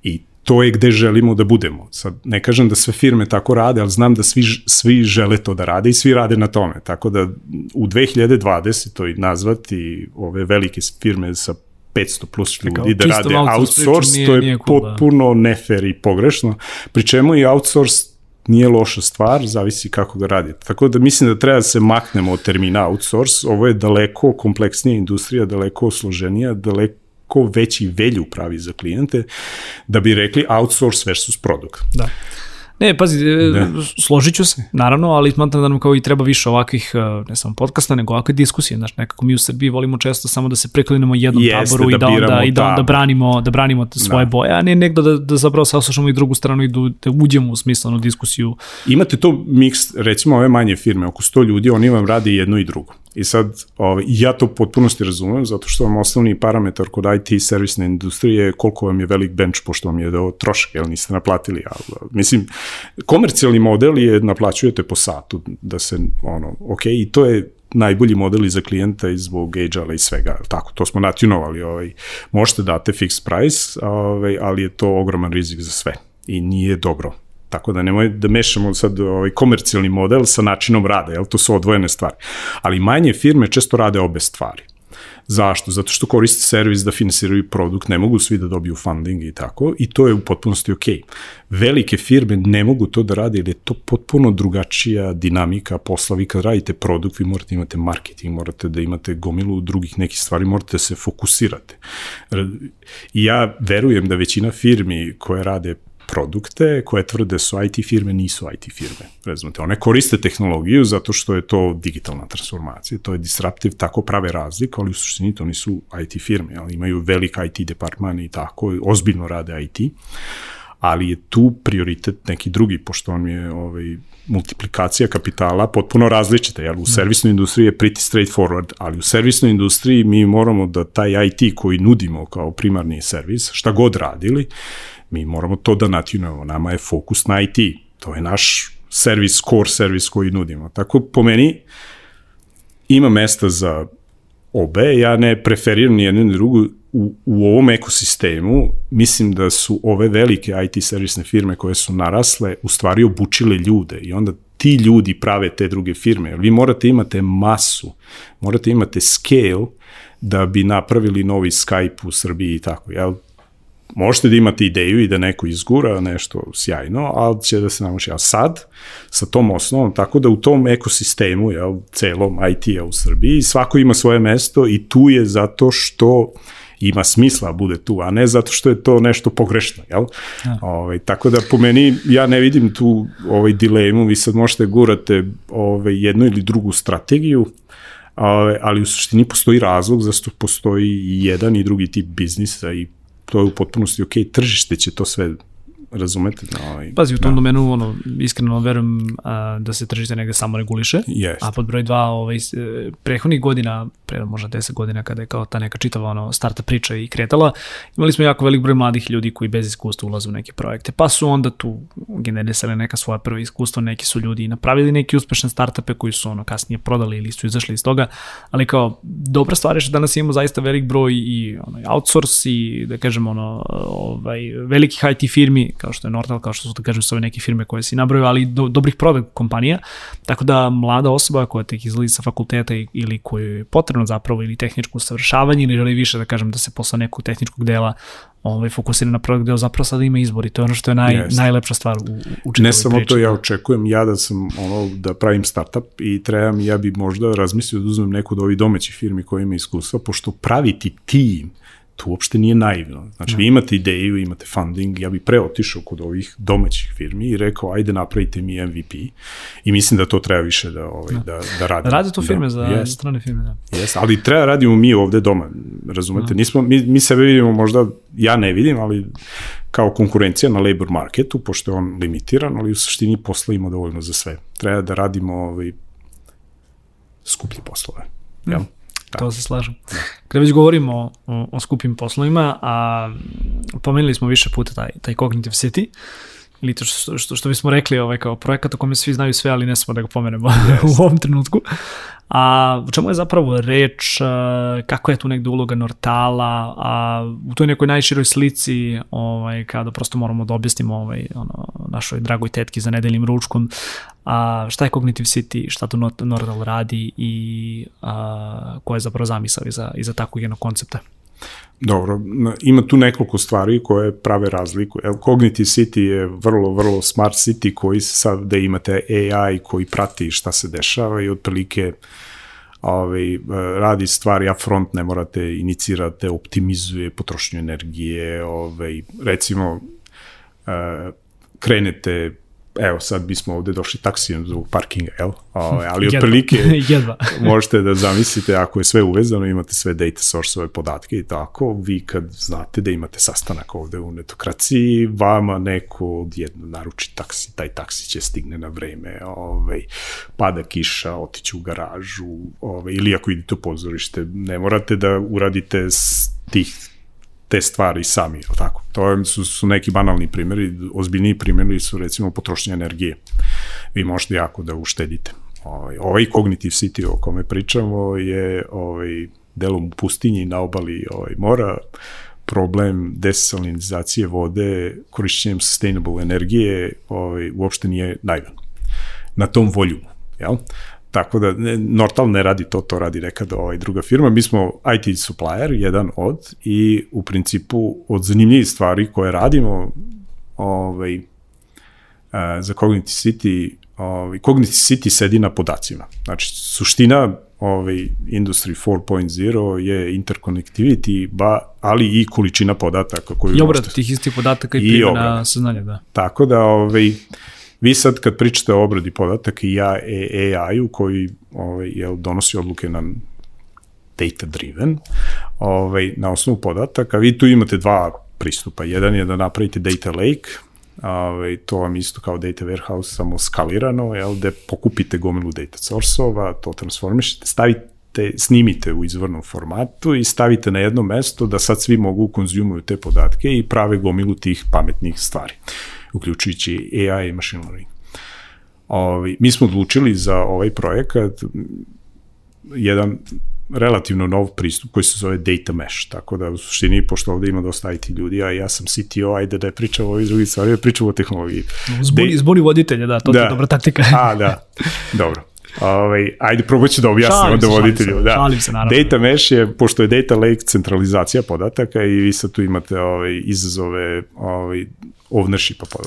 I to je gde želimo da budemo. Sad, ne kažem da sve firme tako rade, ali znam da svi, svi žele to da rade i svi rade na tome. Tako da u 2020. nazvati ove velike firme sa 500 plus ljudi da rade outsource, nije, to je nije cool, da. potpuno da. nefer i pogrešno. Pri čemu i outsource nije loša stvar, zavisi kako ga radite. Tako da mislim da treba da se maknemo od termina outsource, ovo je daleko kompleksnija industrija, daleko složenija, daleko ko veći velju pravi za klijente, da bi rekli outsource versus produkt. Da. Ne, pazi, e, da. složit ću se, naravno, ali smatram da nam kao i treba više ovakvih, e, ne samo podcasta, nego ovakve diskusije. Znaš, nekako mi u Srbiji volimo često samo da se preklinemo jednom Jeste, taboru da i da onda, i da onda branimo, da branimo svoje da. boje, a ne negde da, da zapravo saslušamo i drugu stranu i da, da uđemo u smislenu diskusiju. Imate to miks, recimo ove manje firme, oko 100 ljudi, oni vam radi jedno i drugo. I sad, ovaj, ja to potpunosti razumem, zato što vam osnovni parametar kod IT servisne industrije je koliko vam je velik bench, pošto vam je da trošak, jel niste naplatili. Ali, mislim, komercijalni model je naplaćujete po satu, da se, ono, ok, i to je najbolji model za klijenta i zbog agile i svega, tako, to smo natunovali, ovaj, možete date fixed price, ovaj, ali je to ogroman rizik za sve i nije dobro Tako da nemoj da mešamo sad ovaj komercijalni model sa načinom rada, jel to su odvojene stvari. Ali manje firme često rade obe stvari. Zašto? Zato što koriste servis da finansiraju produkt, ne mogu svi da dobiju funding i tako, i to je u potpunosti ok. Velike firme ne mogu to da rade, jer je to potpuno drugačija dinamika posla. Vi kad radite produkt, vi morate imate marketing, morate da imate gomilu drugih nekih stvari, morate da se fokusirate. I ja verujem da većina firmi koje rade produkte koje tvrde su IT firme, nisu IT firme. Razumete, one koriste tehnologiju zato što je to digitalna transformacija, to je disruptive, tako prave razlik, ali u suštini to nisu IT firme, ali imaju velik IT departman i tako, ozbiljno rade IT, ali je tu prioritet neki drugi, pošto on je ovaj, multiplikacija kapitala potpuno različita, jer u da. servisnoj industriji je pretty straightforward, ali u servisnoj industriji mi moramo da taj IT koji nudimo kao primarni servis, šta god radili, Mi moramo to da natinujemo. Nama je fokus na IT. To je naš servis, core servis koji nudimo. Tako po meni ima mesta za obe, ja ne preferiram ni jednu ni drugu u, u ovom ekosistemu, mislim da su ove velike IT servisne firme koje su narasle, u stvari obučile ljude i onda ti ljudi prave te druge firme. Vi morate imate masu, morate imate scale da bi napravili novi Skype u Srbiji i tako. Jel? Možete da imate ideju i da neko izgura nešto sjajno, ali će da se nauči. A sad, sa tom osnovom, tako da u tom ekosistemu, jel, celom IT-a u Srbiji, svako ima svoje mesto i tu je zato što ima smisla da bude tu, a ne zato što je to nešto pogrešno, jel? Ja. Ovaj, tako da po meni ja ne vidim tu ovaj dilemu, vi sad možete gurate ovaj, jednu ili drugu strategiju, ali u suštini postoji razlog zašto postoji i jedan i drugi tip biznisa i to je u potpunosti ok, tržište će to sve razumete? Da, ovaj, Pazi, u tom da. domenu, ono, iskreno verujem a, da se tržište negde samo reguliše, yes. a pod broj dva, ovaj, e, prehodnih godina, pre možda 10 godina, kada je kao ta neka čitava ono, starta priča i kretala, imali smo jako velik broj mladih ljudi koji bez iskustva ulaze u neke projekte, pa su onda tu generisali neka svoja prva iskustva, neki su ljudi napravili neki uspešne startupe koji su ono kasnije prodali ili su izašli iz toga, ali kao dobra stvar je što danas imamo zaista velik broj i ono, outsource i da kažemo ono, ovaj, velikih IT firmi kao što je Nortal, kao što su, da kažem, sve neke firme koje si nabrojio, ali do, dobrih product kompanija, tako da mlada osoba koja tek izlazi sa fakulteta ili koju je potrebno zapravo ili tehničko usavršavanje ili želi više, da kažem, da se posle nekog tehničkog dela ovaj, fokusira na produkt deo, zapravo sada ima izbor i to je ono što je naj, yes. najlepša stvar u, u Ne samo priči. to, ja očekujem ja da sam ono, da pravim startup i trebam, ja bi možda razmislio da uzmem neku od ovih domaćih firmi koja ima iskustva, pošto praviti tim to uopšte nije naivno. Znači, vi imate ideju, imate funding, ja bih pre otišao kod ovih domaćih firmi i rekao, ajde napravite mi MVP i mislim da to treba više da, ovaj, da. da, da radimo. Rade to firme da, za, yes. strane firme, da. Yes, ali treba radimo mi ovde doma, razumete? Da. Nismo, mi, mi sebe vidimo možda, ja ne vidim, ali kao konkurencija na labor marketu, pošto je on limitiran, ali u suštini posla ima dovoljno za sve. Treba da radimo ovaj, skuplje poslove. Mm. Jel? Da. To se slažem. Da. Kada već govorimo o, o, o skupim poslovima, a pomenuli smo više puta taj, taj Cognitive City, ili to što, što, što bismo rekli ovaj, kao projekat o kome svi znaju sve, ali ne smo da ga pomenemo yes. (laughs) u ovom trenutku. A u čemu je zapravo reč, kako je tu negde uloga Nortala, a u toj nekoj najširoj slici, ovaj, kada prosto moramo da objasnimo ovaj, ono, našoj dragoj tetki za nedeljnim ručkom, a, šta je Cognitive City, šta tu Nortal radi i a, koja je zapravo zamisao iza, iza takvog jednog koncepta. Dobro, ima tu nekoliko stvari koje prave razliku. El, Cognitive City je vrlo, vrlo smart city koji sad da imate AI koji prati šta se dešava i otprilike ovaj, radi stvari upfront, ne morate inicirate, optimizuje potrošnju energije, ovaj, recimo eh, krenete evo sad bismo ovde došli taksijem zbog parkinga, jel? O, ovaj, ali otprilike (laughs) možete da zamislite ako je sve uvezano, imate sve data source-ove podatke i tako, vi kad znate da imate sastanak ovde u netokraciji, vama neko odjedno naruči taksi, taj taksi će stigne na vreme, ovaj, pada kiša, otići u garažu, ovaj, ili ako idete u pozorište, ne morate da uradite tih te stvari sami, ili tako? To su, su neki banalni primjeri, ozbiljniji primjeri su recimo potrošnje energije. Vi možete jako da uštedite. Ovaj, ovaj Cognitive City o kome pričamo je ovaj, delom u pustinji na obali ovaj, mora, problem desalinizacije vode korišćenjem sustainable energije ovaj, uopšte nije najvan. Na tom voljumu. Jel? Tako da ne, Nortal ne radi to, to radi nekada ovaj druga firma. Mi smo IT supplier, jedan od, i u principu od zanimljivih stvari koje radimo ovaj, uh, za Cognitive City, ovaj, Cognitive City sedi na podacima. Znači, suština ovaj, Industry 4.0 je interconnectivity, ba, ali i količina podataka koju I obrat tih istih podataka i, i primjena saznanja, da. Tako da, ovaj, Vi sad kad pričate o obradi podataka i ja e AI-u koji ovaj, jel, donosi odluke na data driven, ovaj, na osnovu podataka, vi tu imate dva pristupa. Jedan je da napravite data lake, ovaj, to vam isto kao data warehouse, samo skalirano, jel, gde pokupite gomilu data source-ova, to transformišete, stavite snimite u izvornom formatu i stavite na jedno mesto da sad svi mogu konzumuju te podatke i prave gomilu tih pametnih stvari. Uh, uključujući AI i machine learning. Ovi, mi smo odlučili za ovaj projekat jedan relativno nov pristup koji se zove data mesh, tako da u suštini, pošto ovde ima dosta IT ljudi, a ja sam CTO, ajde da je pričam o ovih drugih stvari, da pričam o tehnologiji. Zbuni, da, zbuni voditelja, da, to da, je dobra taktika. a, da, dobro. Ovaj, ajde, probat ću da objasnim onda voditelju. Se, da. Šalim se, naravno. Data mesh je, pošto je data lake centralizacija podataka i vi sad tu imate ovaj, izazove ovaj, ownershipa, pa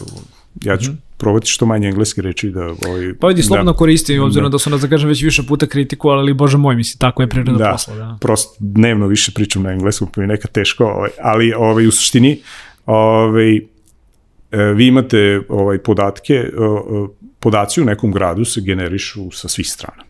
ja ću mm -hmm. probati što manje engleske reči da... Ovaj, pa vidi, slobodno da, koristim, obzirom da. da su nas, da kažem, već više puta kritiku, ali bože moj, misli, tako je priroda da, posla. Da, prosto dnevno više pričam na engleskom, pa mi je neka teško, ovaj, ali ovaj, u suštini ovaj, e, vi imate ovaj, podatke, podaci u nekom gradu se generišu sa svih strana.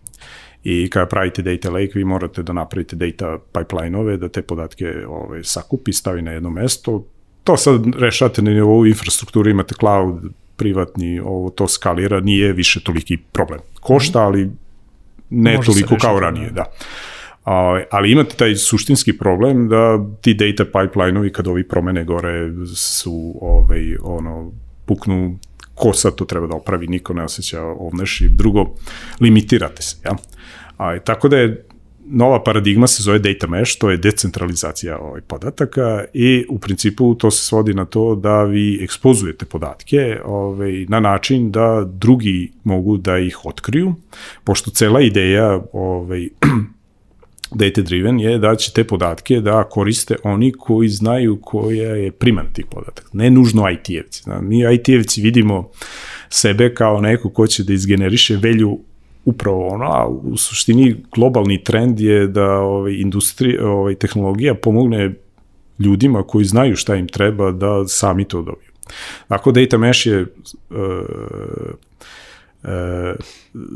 I kada pravite data lake, vi morate da napravite data pipeline-ove, da te podatke ovaj, sakupi, stavi na jedno mesto, to sad rešate na nivou infrastrukturu, imate cloud, privatni, ovo to skalira, nije više toliki problem. Košta, mhm. ali ne Može toliko kao ranije, da. da. A, ali imate taj suštinski problem da ti data pipeline-ovi kad ovi promene gore su ovaj, ono, puknu ko sad to treba da opravi, niko ne osjeća ovneš i drugo, limitirate se, ja. A, tako da je nova paradigma se zove data mesh, to je decentralizacija ovaj, podataka i u principu to se svodi na to da vi ekspozujete podatke ovaj, na način da drugi mogu da ih otkriju, pošto cela ideja ovaj, (clears throat) data driven je da će te podatke da koriste oni koji znaju koja je priman tih podataka, ne nužno IT-evci. Mi IT-evci vidimo sebe kao neko ko će da izgeneriše velju upravo ono, a u suštini globalni trend je da ovaj, industrija, ovaj, tehnologija pomogne ljudima koji znaju šta im treba da sami to dobiju. Dakle, data mesh je uh,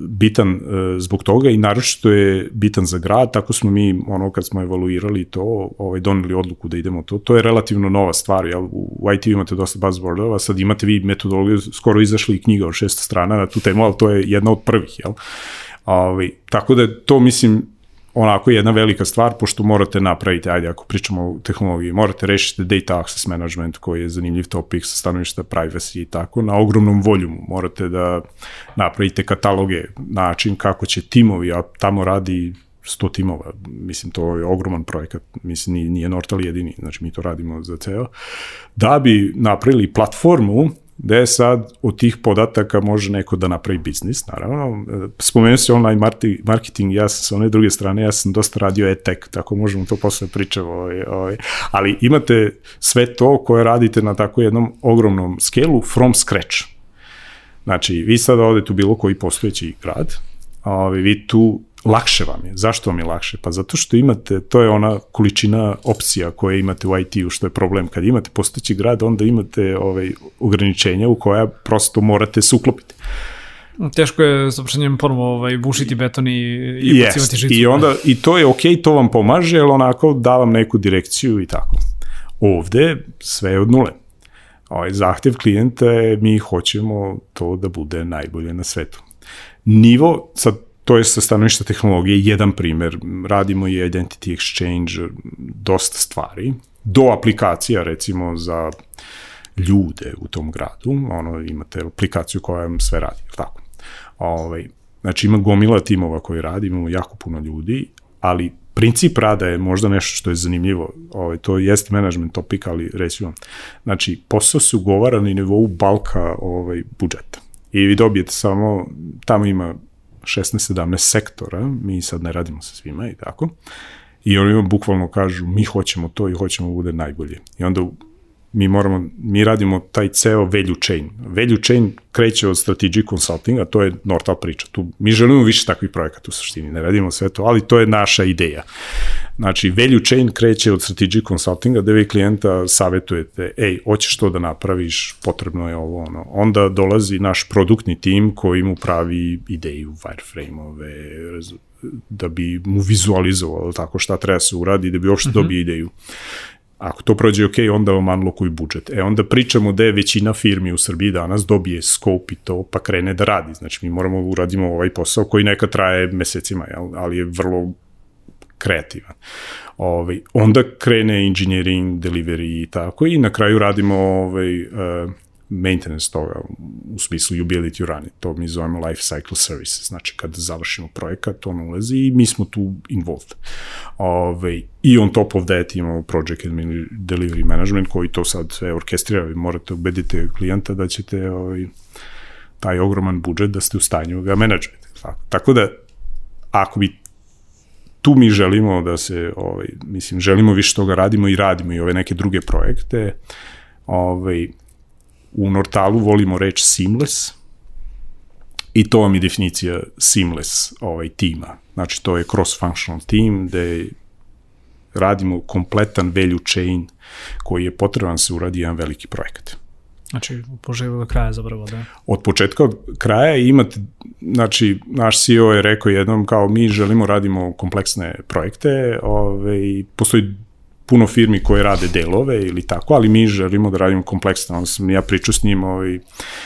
bitan e, zbog toga i naročito je bitan za grad, tako smo mi, ono, kad smo evaluirali to, ovaj, doneli odluku da idemo to, to je relativno nova stvar, jel? u IT imate dosta buzzwordova, sad imate vi metodologiju, skoro izašli knjiga od šest strana na tu temu, ali to je jedna od prvih, jel? Ovaj, tako da to, mislim, onako jedna velika stvar, pošto morate napraviti, ajde, ako pričamo o tehnologiji, morate rešiti data access management, koji je zanimljiv topik sa stanovišta privacy i tako, na ogromnom voljumu. Morate da napravite kataloge, način kako će timovi, a tamo radi 100 timova, mislim, to je ogroman projekat, mislim, nije Nortal jedini, znači mi to radimo za ceo, da bi napravili platformu gde sad od tih podataka može neko da napravi biznis, naravno. Spomenuo se online marketing, ja sam sa one druge strane, ja sam dosta radio e-tech, tako možemo to posle pričamo, ovaj, ovaj. ali imate sve to koje radite na tako jednom ogromnom skelu from scratch. Znači, vi sad odete u bilo koji postojeći grad, ovaj, vi tu lakše vam je. Zašto vam je lakše? Pa zato što imate, to je ona količina opcija koje imate u IT-u, što je problem. Kad imate postojeći grad, onda imate ovaj, ograničenja u koja prosto morate se uklopiti. Teško je s opšenjem ponovo ovaj, bušiti beton i, i yes. pocivati žicu. I, onda, I to je okej, okay, to vam pomaže, ali onako da vam neku direkciju i tako. Ovde sve je od nule. Ovaj, zahtev klijenta je mi hoćemo to da bude najbolje na svetu. Nivo, sad to je sa stanovišta tehnologije jedan primer. Radimo i identity exchange, dosta stvari. Do aplikacija, recimo, za ljude u tom gradu. Ono, imate aplikaciju koja vam sve radi, tako. Ovaj, znači, ima gomila timova koji radi, imamo jako puno ljudi, ali princip rada je možda nešto što je zanimljivo. Ovaj, to jeste management topik, ali reći vam. Znači, posao se ugovara na nivou balka ovaj, budžeta. I vi dobijete samo, tamo ima 16-17 sektora, mi sad ne radimo sa svima i tako, i oni vam bukvalno kažu mi hoćemo to i hoćemo da bude najbolje. I onda mi moramo, mi radimo taj ceo value chain. Value chain kreće od strategic consultinga, to je Nortal priča. Tu, mi želimo više takvih projekata u suštini, ne radimo sve to, ali to je naša ideja. Znači, value chain kreće od strategic consultinga, da vi klijenta savetujete, ej, hoćeš to da napraviš, potrebno je ovo, ono. Onda dolazi naš produktni tim koji mu pravi ideju, wireframe-ove, da bi mu vizualizovalo tako šta treba se uradi, da bi uopšte mhm. -huh. dobio ideju. Ako to prođe ok, onda vam unlockuju budžet. E onda pričamo da je većina firmi u Srbiji danas dobije scope i to, pa krene da radi. Znači mi moramo da uradimo ovaj posao koji neka traje mesecima, jel? ali je vrlo kreativan. Ovaj, onda krene engineering, delivery i tako i na kraju radimo ovaj, uh, maintenance toga, u smislu ability to run it, to mi zovemo life cycle services, znači kad završimo projekat, on ulazi i mi smo tu involved. Ove, I on top of that imamo project and delivery management koji to sad sve orkestrira, vi morate ubediti klijenta da ćete ovaj, taj ogroman budžet da ste u stanju ga menadžujete. Tako da, ako bi tu mi želimo da se, ovaj, mislim, želimo više toga radimo i radimo i ove neke druge projekte, ovaj, u Nortalu volimo reč seamless i to vam je definicija seamless ovaj, tima. Znači, to je cross-functional team gde radimo kompletan value chain koji je potreban da se uradi jedan veliki projekat. Znači, od početka do kraja zapravo, da? Od početka do kraja imate, znači, naš CEO je rekao jednom kao mi želimo radimo kompleksne projekte, ovaj, postoji puno firmi koje rade delove ili tako, ali mi želimo da radimo kompleksno. Onda sam ja pričao s njim ovaj,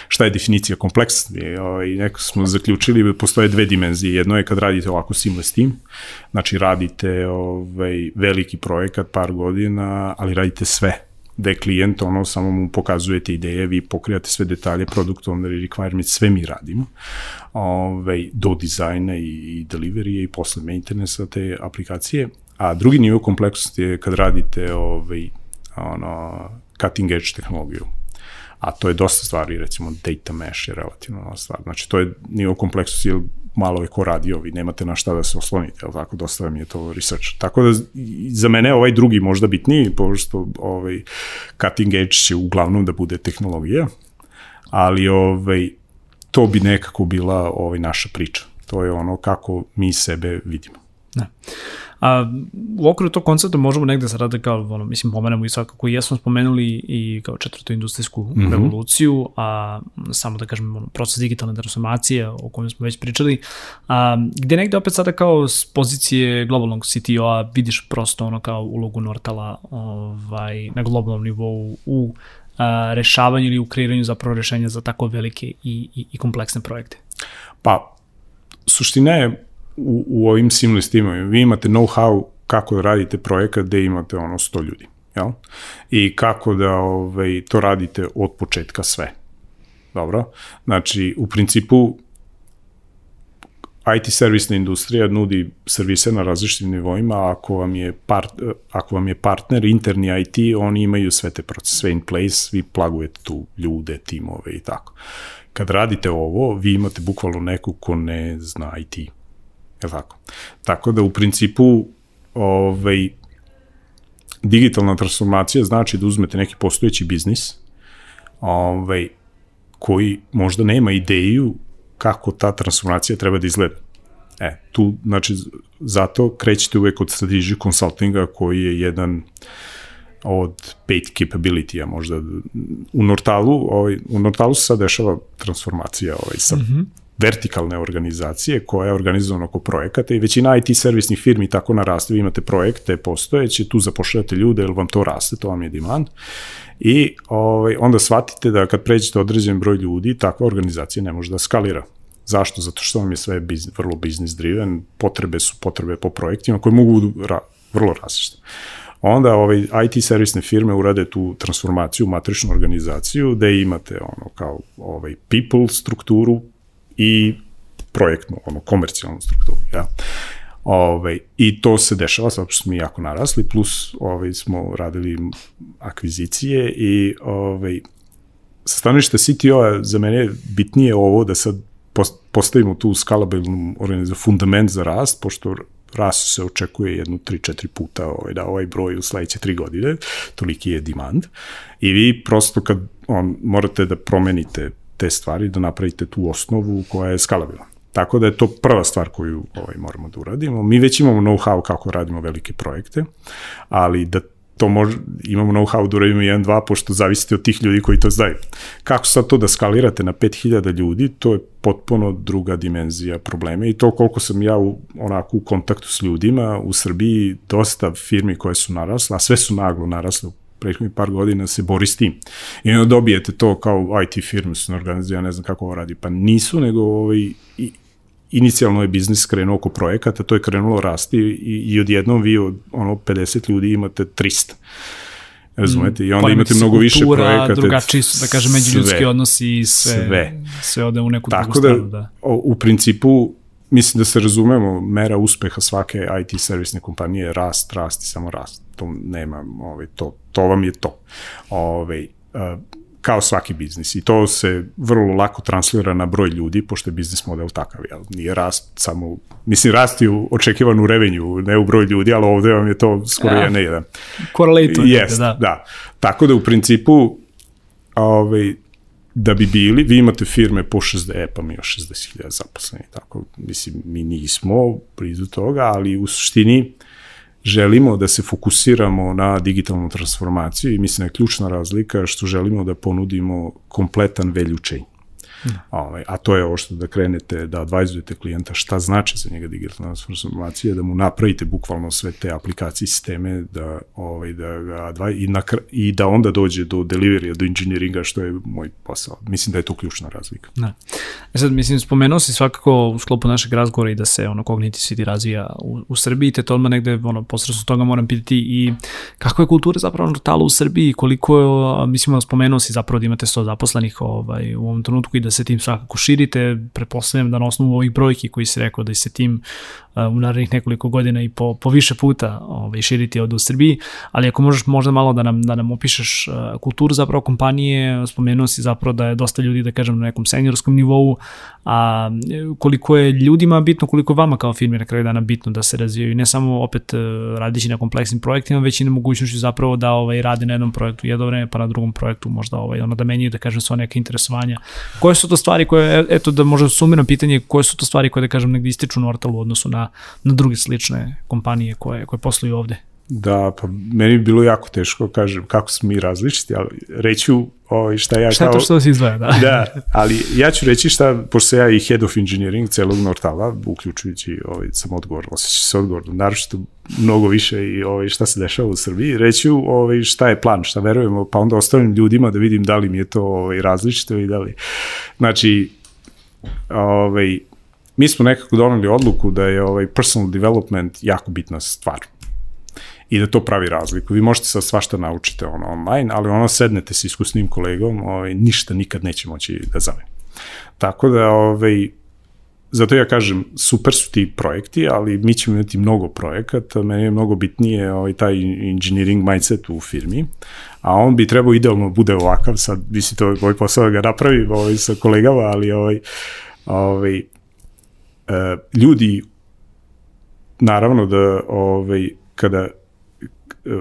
šta je definicija kompleksnosti. Ovaj, neko smo zaključili da postoje dve dimenzije. Jedno je kad radite ovako seamless team, znači radite ovaj, veliki projekat par godina, ali radite sve da je klijent, ono, samo mu pokazujete ideje, vi pokrijate sve detalje, product owner requirement, sve mi radimo, ove, do dizajna i, i delivery i posle maintenance te aplikacije, a drugi nivo kompleksnosti je kad radite ovaj, ono, cutting edge tehnologiju, a to je dosta stvari, recimo data mesh je relativno nova stvar, znači to je nivo kompleksnosti, jer malo je ko radio, vi nemate na šta da se oslonite, ali tako, dosta vam je to research. Tako da za mene ovaj drugi možda bitniji, pošto ovaj, cutting edge će uglavnom da bude tehnologija, ali ovaj, to bi nekako bila ovaj, naša priča. To je ono kako mi sebe vidimo. Da. A, u okviru tog koncepta možemo negde sada kao, ono, mislim, pomenemo i svakako i jesmo spomenuli i kao četvrtu industrijsku mm -hmm. revoluciju, a samo da kažem, ono, proces digitalne transformacije o kojem smo već pričali, a, gde negde opet sada kao s pozicije globalnog CTO-a vidiš prosto ono kao ulogu Nortala ovaj, na globalnom nivou u a, rešavanju ili u kreiranju zapravo rešenja za tako velike i, i, i kompleksne projekte? Pa, suština je u, u ovim seamless timovima. Vi imate know-how kako da radite projekat gde imate ono 100 ljudi. Jel? I kako da ovaj, to radite od početka sve. Dobro? Znači, u principu, IT servisna industrija nudi servise na različitim nivoima, ako vam je, part, ako vam je partner interni IT, oni imaju sve te procese, sve in place, vi plagujete tu ljude, timove i tako. Kad radite ovo, vi imate bukvalno neku ko ne zna IT Je tako? Tako da u principu ovaj, digitalna transformacija znači da uzmete neki postojeći biznis ovaj, koji možda nema ideju kako ta transformacija treba da izgleda. E, tu, znači, zato krećete uvek od strategy consultinga koji je jedan od pet capability-a možda. U Nortalu, ovaj, u Nortalu se sad dešava transformacija ovaj, sa mm -hmm vertikalne organizacije koja je organizovana oko projekata i većina IT servisnih firmi tako naraste. Vi imate projekte postojeće, tu zapošljate ljude, jer vam to raste, to vam je demand. I ovaj, onda shvatite da kad pređete određen broj ljudi, takva organizacija ne može da skalira. Zašto? Zato što vam je sve biznis, vrlo business driven, potrebe su potrebe po projektima koje mogu ra, vrlo različite. Onda ovaj, IT servisne firme urade tu transformaciju, matričnu organizaciju, gde imate ono kao ovaj, people strukturu, i projektnu, ono, komercijalnu strukturu, ja. Ove, ovaj, I to se dešava, zato što smo jako narasli, plus ovaj, smo radili akvizicije i ovaj, sa stanovišta CTO-a za mene bitnije ovo da sad postavimo tu skalabilnu organizaciju, fundament za rast, pošto rast se očekuje jednu 3-4 puta ovaj, da ovaj broj u sledeće 3 godine, toliki je demand. I vi prosto kad on, morate da promenite te stvari, da napravite tu osnovu koja je skalabilna. Tako da je to prva stvar koju ovaj, moramo da uradimo. Mi već imamo know-how kako radimo velike projekte, ali da to može, imamo know-how da uradimo 1-2, pošto zavisite od tih ljudi koji to znaju. Kako sad to da skalirate na 5000 ljudi, to je potpuno druga dimenzija problema i to koliko sam ja u, onako u kontaktu s ljudima u Srbiji, dosta firmi koje su narasle, a sve su naglo narasle u prethodnih par godina se bori s tim. I onda dobijete to kao IT firme su organizacije, ja ne znam kako ovo radi. Pa nisu, nego ovaj, i, inicijalno je biznis krenuo oko projekata, to je krenulo rasti i, i odjednom vi od ono 50 ljudi imate 300. Razumete? I onda imate mnogo više projekata. drugačiji su, da kažem, međuljudski odnosi i sve, sve. sve ode u neku Tako drugu da, stranu. Da. u principu, mislim da se razumemo, mera uspeha svake IT servisne kompanije je rast, rast i samo rast. To nema, ovaj, to, to vam je to. Ovaj, kao svaki biznis i to se vrlo lako translira na broj ljudi, pošto je biznis model takav, jel? Nije rast samo, mislim, rast je u revenju, ne u broj ljudi, ali ovde vam je to skoro ja, jedan jedan. Korelator. Jest, da. da. Tako da u principu, ovaj, da bi bili, vi imate firme po 60, e pa mi još 60.000 zaposleni, tako, mislim, mi nismo blizu toga, ali u suštini želimo da se fokusiramo na digitalnu transformaciju i mislim da je ključna razlika što želimo da ponudimo kompletan value chain. Ovaj, a to je ovo što da krenete da advajzujete klijenta šta znači za njega digitalna transformacija, da mu napravite bukvalno sve te aplikacije sisteme, da, ovaj, da ga advaj, i, na, i da onda dođe do deliverija, do inženjeringa, što je moj posao. Mislim da je to ključna razlika. Da. E sad, mislim, spomenuo si svakako u sklopu našeg razgovora i da se ono Cognitive City razvija u, u Srbiji, te to odmah negde, ono, posredstvo toga moram pitati i kako je kultura zapravo talo u Srbiji, koliko je, mislim, spomenuo si zapravo da imate 100 zaposlenih ovaj, u ovom trenutku i da se tim svakako širite, prepostavljam da na osnovu ovih brojki koji si rekao da se tim u narednih nekoliko godina i po, po više puta ovaj, širiti od u Srbiji, ali ako možeš možda malo da nam, da nam opišeš kulturu zapravo kompanije, spomenuo si zapravo da je dosta ljudi, da kažem, na nekom seniorskom nivou, a koliko je ljudima bitno, koliko je vama kao firmi na kraju dana bitno da se razvijaju, ne samo opet radići na kompleksnim projektima, već i na mogućnošću zapravo da ovaj, rade na jednom projektu jedno vreme, pa na drugom projektu možda ovaj, ono da menjaju, da kažem, sva neka interesovanja. Koje su to stvari koje, eto da možda sumiram pitanje, koje su to stvari koje, da kažem, negdje ističu Nortal u odnosu na, na druge slične kompanije koje, koje posluju ovde? Da, pa meni bi bilo jako teško, kažem, kako smo mi različiti, ali reću ovaj, šta ja šta kao... Šta to što se izdvaja, da. da, ali ja ću reći šta, pošto ja i head of engineering celog Nortala, uključujući, ovaj, sam odgovor, osjeća se odgovor, naročito mnogo više i ovaj, šta se dešava u Srbiji, reću ovaj, šta je plan, šta verujemo, pa onda ostavim ljudima da vidim da li mi je to ovaj, različito i da li... Znači, ovaj, mi smo nekako doneli odluku da je ovaj personal development jako bitna stvar i da to pravi razliku. Vi možete sa svašta naučite ono online, ali ono sednete s iskusnim kolegom, ovaj, ništa nikad neće moći da zameni. Tako da, ovaj, zato ja kažem, super su ti projekti, ali mi ćemo imati mnogo projekata, meni je mnogo bitnije ovaj, taj engineering mindset u firmi, a on bi trebao idealno bude ovakav, sad vi si to ovaj posao da ga napravi ovaj, sa kolegama, ali ovaj, ovaj, ljudi naravno da ovaj kada e,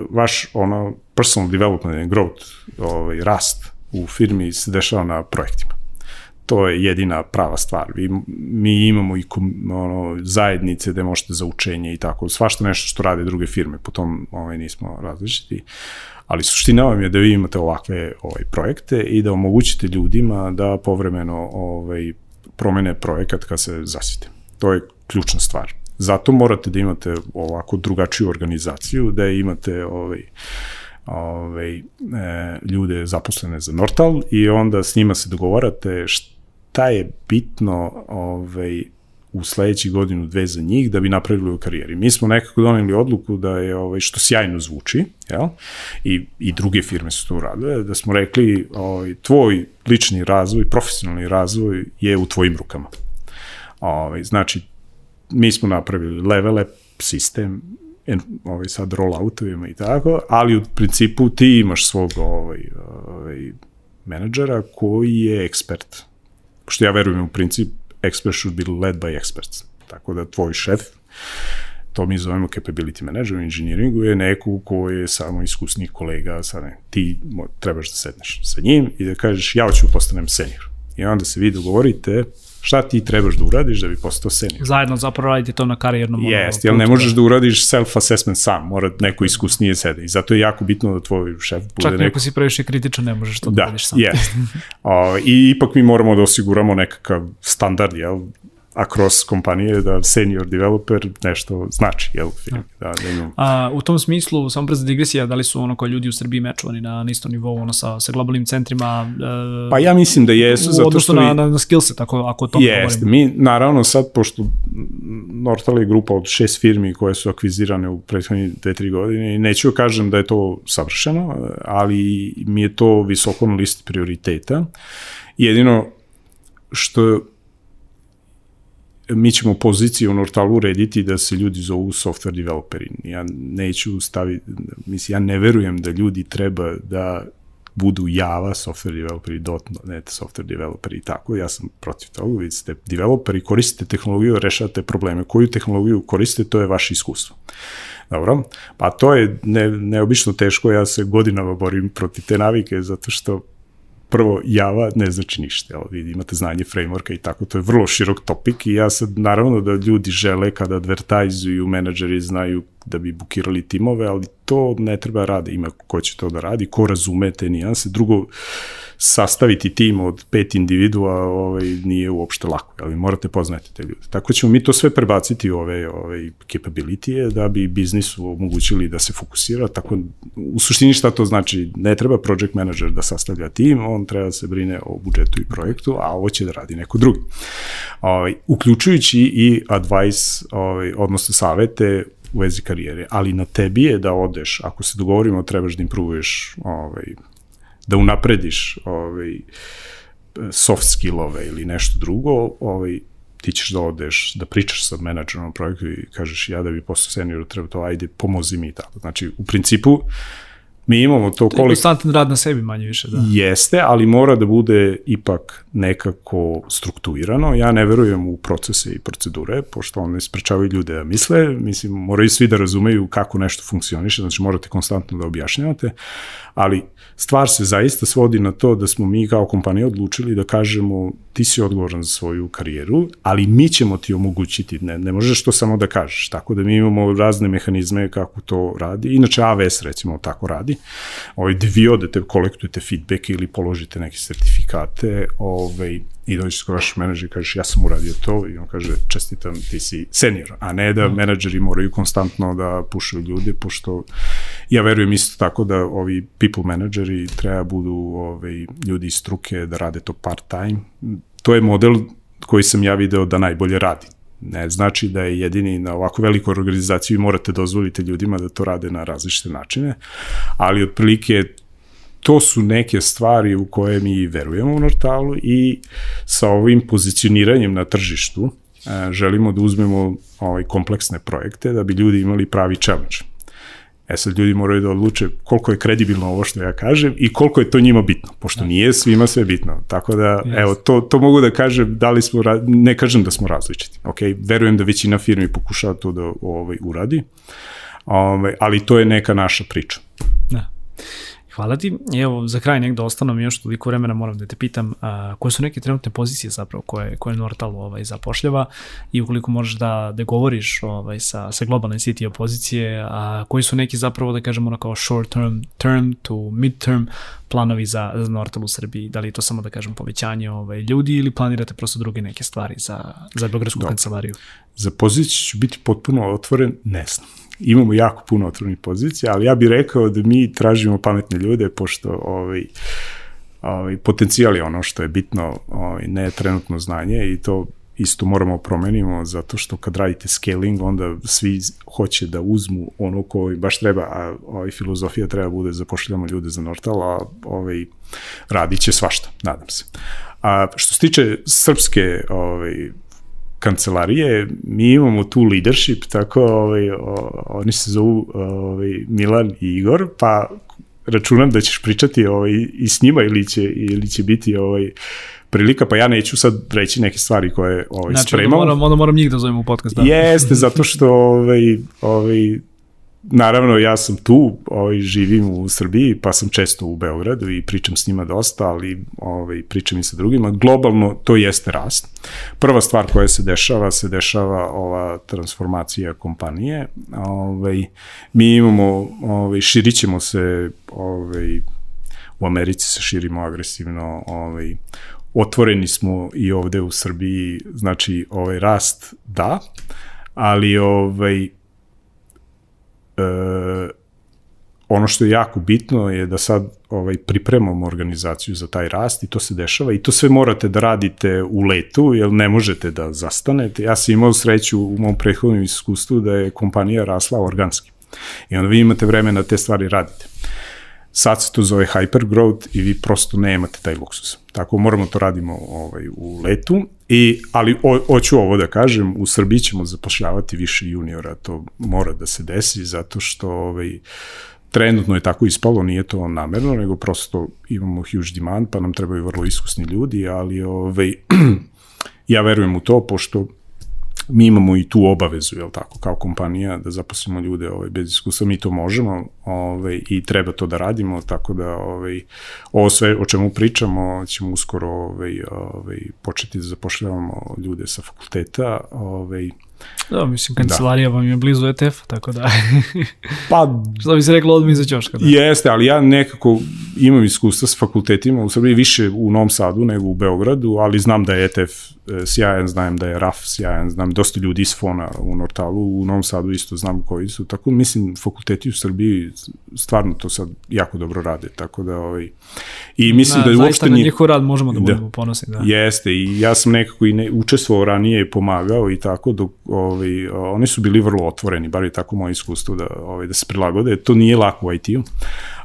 vaš ono personal development growth, ovaj rast u firmi se dešava na projektima. To je jedina prava stvar. Vi, mi imamo i kom, ono, zajednice gde možete za učenje i tako, svašta nešto što rade druge firme, po tom ovaj, nismo različiti. Ali suština vam je da vi imate ovakve ovaj, projekte i da omogućite ljudima da povremeno ovaj, promene projekat kad se zasite. To je ključna stvar. Zato morate da imate ovako drugačiju organizaciju, da imate ovaj, ovaj, e, ljude zaposlene za Nortal i onda s njima se dogovarate šta je bitno ovaj, u sledećih godinu, dve za njih da bi napravili u karijeri. Mi smo nekako doneli odluku da je, ovaj, što sjajno zvuči, jel? I, i druge firme su to uradile, da smo rekli ovaj, tvoj lični razvoj, profesionalni razvoj je u tvojim rukama. Ovaj, znači, mi smo napravili levele, sistem, en, ovaj, sad rolloutovima i tako, ali u principu ti imaš svog ovaj, ovaj, menadžera koji je ekspert. Pošto ja verujem u princip, expert should be led by experts. Tako da tvoj šef, to mi zovemo capability manager u engineeringu, je neko ko je samo iskusnih kolega, sad ne, ti trebaš da sedneš sa njim i da kažeš ja hoću da postanem senior. I onda se vi dogovorite šta ti trebaš da uradiš da bi postao senior. Zajedno zapravo radite to na karijernom Jeste, jel ne možeš da uradiš self-assessment sam, mora neko iskusnije sede i zato je jako bitno da tvoj šef bude Čak neko... Čak neko si previše kritičan, ne možeš to da, da radiš sam. Jeste. (laughs) o, I ipak mi moramo da osiguramo nekakav standard, jel, across kompanije da senior developer nešto znači, jel, firmi, da, da imam. A, u tom smislu, samo brza digresija, da li su ono koji ljudi u Srbiji mečovani na, na istom nivou, ono sa, sa globalnim centrima? E, pa ja mislim da jesu, zato što... na, na, na skillset, ako, ako to Jeste, mi, naravno, sad, pošto Nortal je grupa od šest firmi koje su akvizirane u prethodnih dve, tri godine i neću da kažem da je to savršeno, ali mi je to visoko na listi prioriteta. Jedino što mi ćemo poziciju u Nortalu urediti da se ljudi zovu software developeri. Ja neću staviti, mislim, ja ne verujem da ljudi treba da budu Java software developeri, .NET software developeri i tako. Ja sam protiv toga. Vi ste developeri, koristite tehnologiju, rešavate probleme. Koju tehnologiju koristite, to je vaše iskustvo. Dobro, pa to je ne, neobično teško, ja se godinama borim protiv te navike, zato što prvo Java ne znači ništa, evo vidi, imate znanje frameworka i tako, to je vrlo širok topik i ja sad naravno da ljudi žele kada advertajzuju, menadžeri znaju da bi bukirali timove, ali to ne treba rade, ima ko će to da radi, ko razume te nijanse. Drugo, sastaviti tim od pet individua ovaj, nije uopšte lako, ali morate poznati te ljude. Tako ćemo mi to sve prebaciti u ove, ove capability da bi biznisu omogućili da se fokusira, tako u suštini šta to znači, ne treba project manager da sastavlja tim, on treba da se brine o budžetu i projektu, a ovo će da radi neko drugi. Ovaj, uključujući i advice, ovaj, odnosno savete u vezi karijere, ali na tebi je da odeš, ako se dogovorimo, trebaš da improvuješ ovaj, da unaprediš ovaj, soft skillove ili nešto drugo, ovaj, ti ćeš da odeš, da pričaš sa menadžerom projektu i kažeš ja da bi postao senior treba to, ajde pomozi mi tako. Znači, u principu, mi imamo to koliko... Konstantan rad na sebi manje više, da. Jeste, ali mora da bude ipak nekako strukturirano. Ja ne verujem u procese i procedure, pošto one sprečavaju ljude da misle. Mislim, moraju svi da razumeju kako nešto funkcioniše, znači morate konstantno da objašnjavate, ali stvar se zaista svodi na to da smo mi kao kompanija odlučili da kažemo ti si odgovoran za svoju karijeru, ali mi ćemo ti omogućiti, ne, ne možeš to samo da kažeš, tako da mi imamo razne mehanizme kako to radi, inače AWS recimo tako radi, ovaj, vi odete, kolektujete feedback ili položite neke sertifikate, ovaj, i dođeš kod vaš menadžer i kažeš ja sam uradio to i on kaže čestitam ti si senior, a ne da mhm. menadžeri moraju konstantno da pušaju ljude, pošto ja verujem isto tako da ovi people menadžeri treba budu ovaj, ljudi iz struke da rade to part time. To je model koji sam ja video da najbolje radi. Ne znači da je jedini na ovako velikoj organizaciji morate dozvoliti ljudima da to rade na različite načine, ali otprilike to su neke stvari u koje mi verujemo u Nortalu i sa ovim pozicioniranjem na tržištu e, želimo da uzmemo ovaj kompleksne projekte da bi ljudi imali pravi challenge. E sad ljudi moraju da odluče koliko je kredibilno ovo što ja kažem i koliko je to njima bitno, pošto da. nije svima sve bitno. Tako da, yes. evo, to, to mogu da kažem, da li smo, ne kažem da smo različiti. Ok, verujem da većina firmi pokušava to da ovaj, uradi, ovaj, ali to je neka naša priča. Da. Hvala ti. Evo, za kraj nekdo ostano mi još toliko vremena moram da te pitam a, koje su neke trenutne pozicije zapravo koje, koje Nortal ovaj, zapošljava i ukoliko možeš da, da govoriš ovaj, sa, sa globalne CTO pozicije, a koji su neki zapravo da kažemo ono kao short term, term to mid term planovi za, za Nortal u Srbiji, da li je to samo da kažem povećanje ovaj, ljudi ili planirate prosto druge neke stvari za, za Beogradsku kancelariju? Za poziciju ću biti potpuno otvoren, ne znam imamo jako puno otvornih pozicija, ali ja bih rekao da mi tražimo pametne ljude, pošto ovaj, ovaj, potencijal je ono što je bitno, ovaj, ne trenutno znanje i to isto moramo promenimo zato što kad radite scaling onda svi hoće da uzmu ono koji baš treba, a ovaj filozofija treba bude zapošljamo ljude za Nortal, a ovaj radit će svašta, nadam se. A što se tiče srpske ovaj, kancelarije, mi imamo tu leadership, tako ovaj, o, oni se zovu ovaj, Milan i Igor, pa računam da ćeš pričati ovaj, i s njima ili će, ili će biti ovaj, prilika, pa ja neću sad reći neke stvari koje ovaj, znači, spremam. Znači, onda moram, onda moram njih da zovem u podcast. Da. Jeste, zato što ovaj, ovaj, naravno ja sam tu, ovaj, živim u Srbiji, pa sam često u Beogradu i pričam s njima dosta, ali ovaj, pričam i sa drugima. Globalno to jeste rast. Prva stvar koja se dešava, se dešava ova transformacija kompanije. Ovaj, mi imamo, ovaj, širit ćemo se, ovaj, u Americi se širimo agresivno, ovaj, otvoreni smo i ovde u Srbiji, znači ovaj rast da, ali ovaj ono što je jako bitno je da sad ovaj pripremamo organizaciju za taj rast i to se dešava i to sve morate da radite u letu jer ne možete da zastanete. Ja sam imao sreću u mom prethodnom iskustvu da je kompanija rasla organski. I onda vi imate vremena da te stvari radite. Sad se to zove hypergrowth i vi prosto nemate taj luksus. Tako moramo to radimo ovaj, u letu, I, ali o, hoću ovo da kažem, u Srbiji ćemo zapošljavati više juniora, to mora da se desi, zato što ovaj, trenutno je tako ispalo, nije to namerno, nego prosto imamo huge demand, pa nam trebaju vrlo iskusni ljudi, ali ovaj, (clears throat) ja verujem u to, pošto mi imamo i tu obavezu, jel tako, kao kompanija, da zaposlimo ljude ovaj, bez iskustva, mi to možemo ovaj, i treba to da radimo, tako da ovaj, ovo sve o čemu pričamo ćemo uskoro ovaj, ovaj, početi da zapošljavamo ljude sa fakulteta, ovaj, Da, mislim, kancelarija da. vam je blizu ETF, tako da... (laughs) pa... Što bi se reklo, odmah iza ćoška. Da. Jeste, ali ja nekako imam iskustva s fakultetima u Srbiji, više u Novom Sadu nego u Beogradu, ali znam da je ETF e, sjajan, znam da je RAF sjajan, znam dosta ljudi iz Fona u Nortalu, u Novom Sadu isto znam koji su, tako mislim, fakulteti u Srbiji stvarno to sad jako dobro rade, tako da ovaj, i mislim da, da uopšte nije... Zaista na njihov rad možemo da, da budemo ponosni, da. Jeste, i ja sam nekako i ne, učestvovao ranije i pomagao i tako, dok, ovaj, oni su bili vrlo otvoreni, bar je tako moje iskustvo da, ovaj, da se prilagode, to nije lako u IT-u,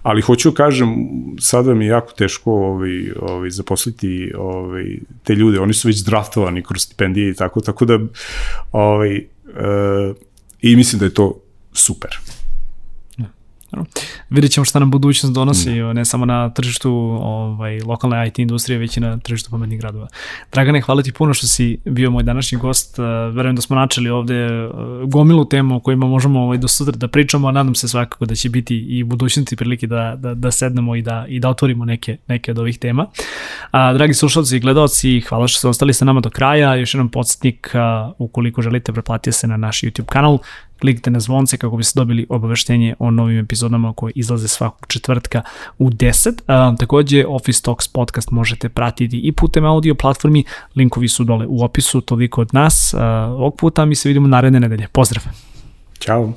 ali hoću da kažem, sada mi je jako teško ovaj, ovaj, zaposliti ovaj, te ljude, oni su već draftovani kroz stipendije i tako, tako da ovaj, e, i mislim da je to super. Vidjet ćemo šta nam budućnost donosi, mm. ne samo na tržištu ovaj, lokalne IT industrije, već i na tržištu pametnih gradova. Dragane, hvala ti puno što si bio moj današnji gost. Uh, verujem da smo načeli ovde uh, gomilu temu o kojima možemo ovaj, do sutra da pričamo, a nadam se svakako da će biti i u budućnosti prilike da, da, da sednemo i da, i da otvorimo neke, neke od ovih tema. A, dragi slušalci i gledalci, hvala što ste ostali sa nama do kraja. Još jedan podsjetnik, uh, ukoliko želite, preplatite se na naš YouTube kanal kliknite na zvonce kako biste dobili obaveštenje o novim epizodama koje izlaze svakog četvrtka u 10. A, takođe, Office Talks podcast možete pratiti i putem audio platformi, linkovi su dole u opisu, toliko od nas. Ovog puta mi se vidimo naredne nedelje. Pozdrav! Ćao!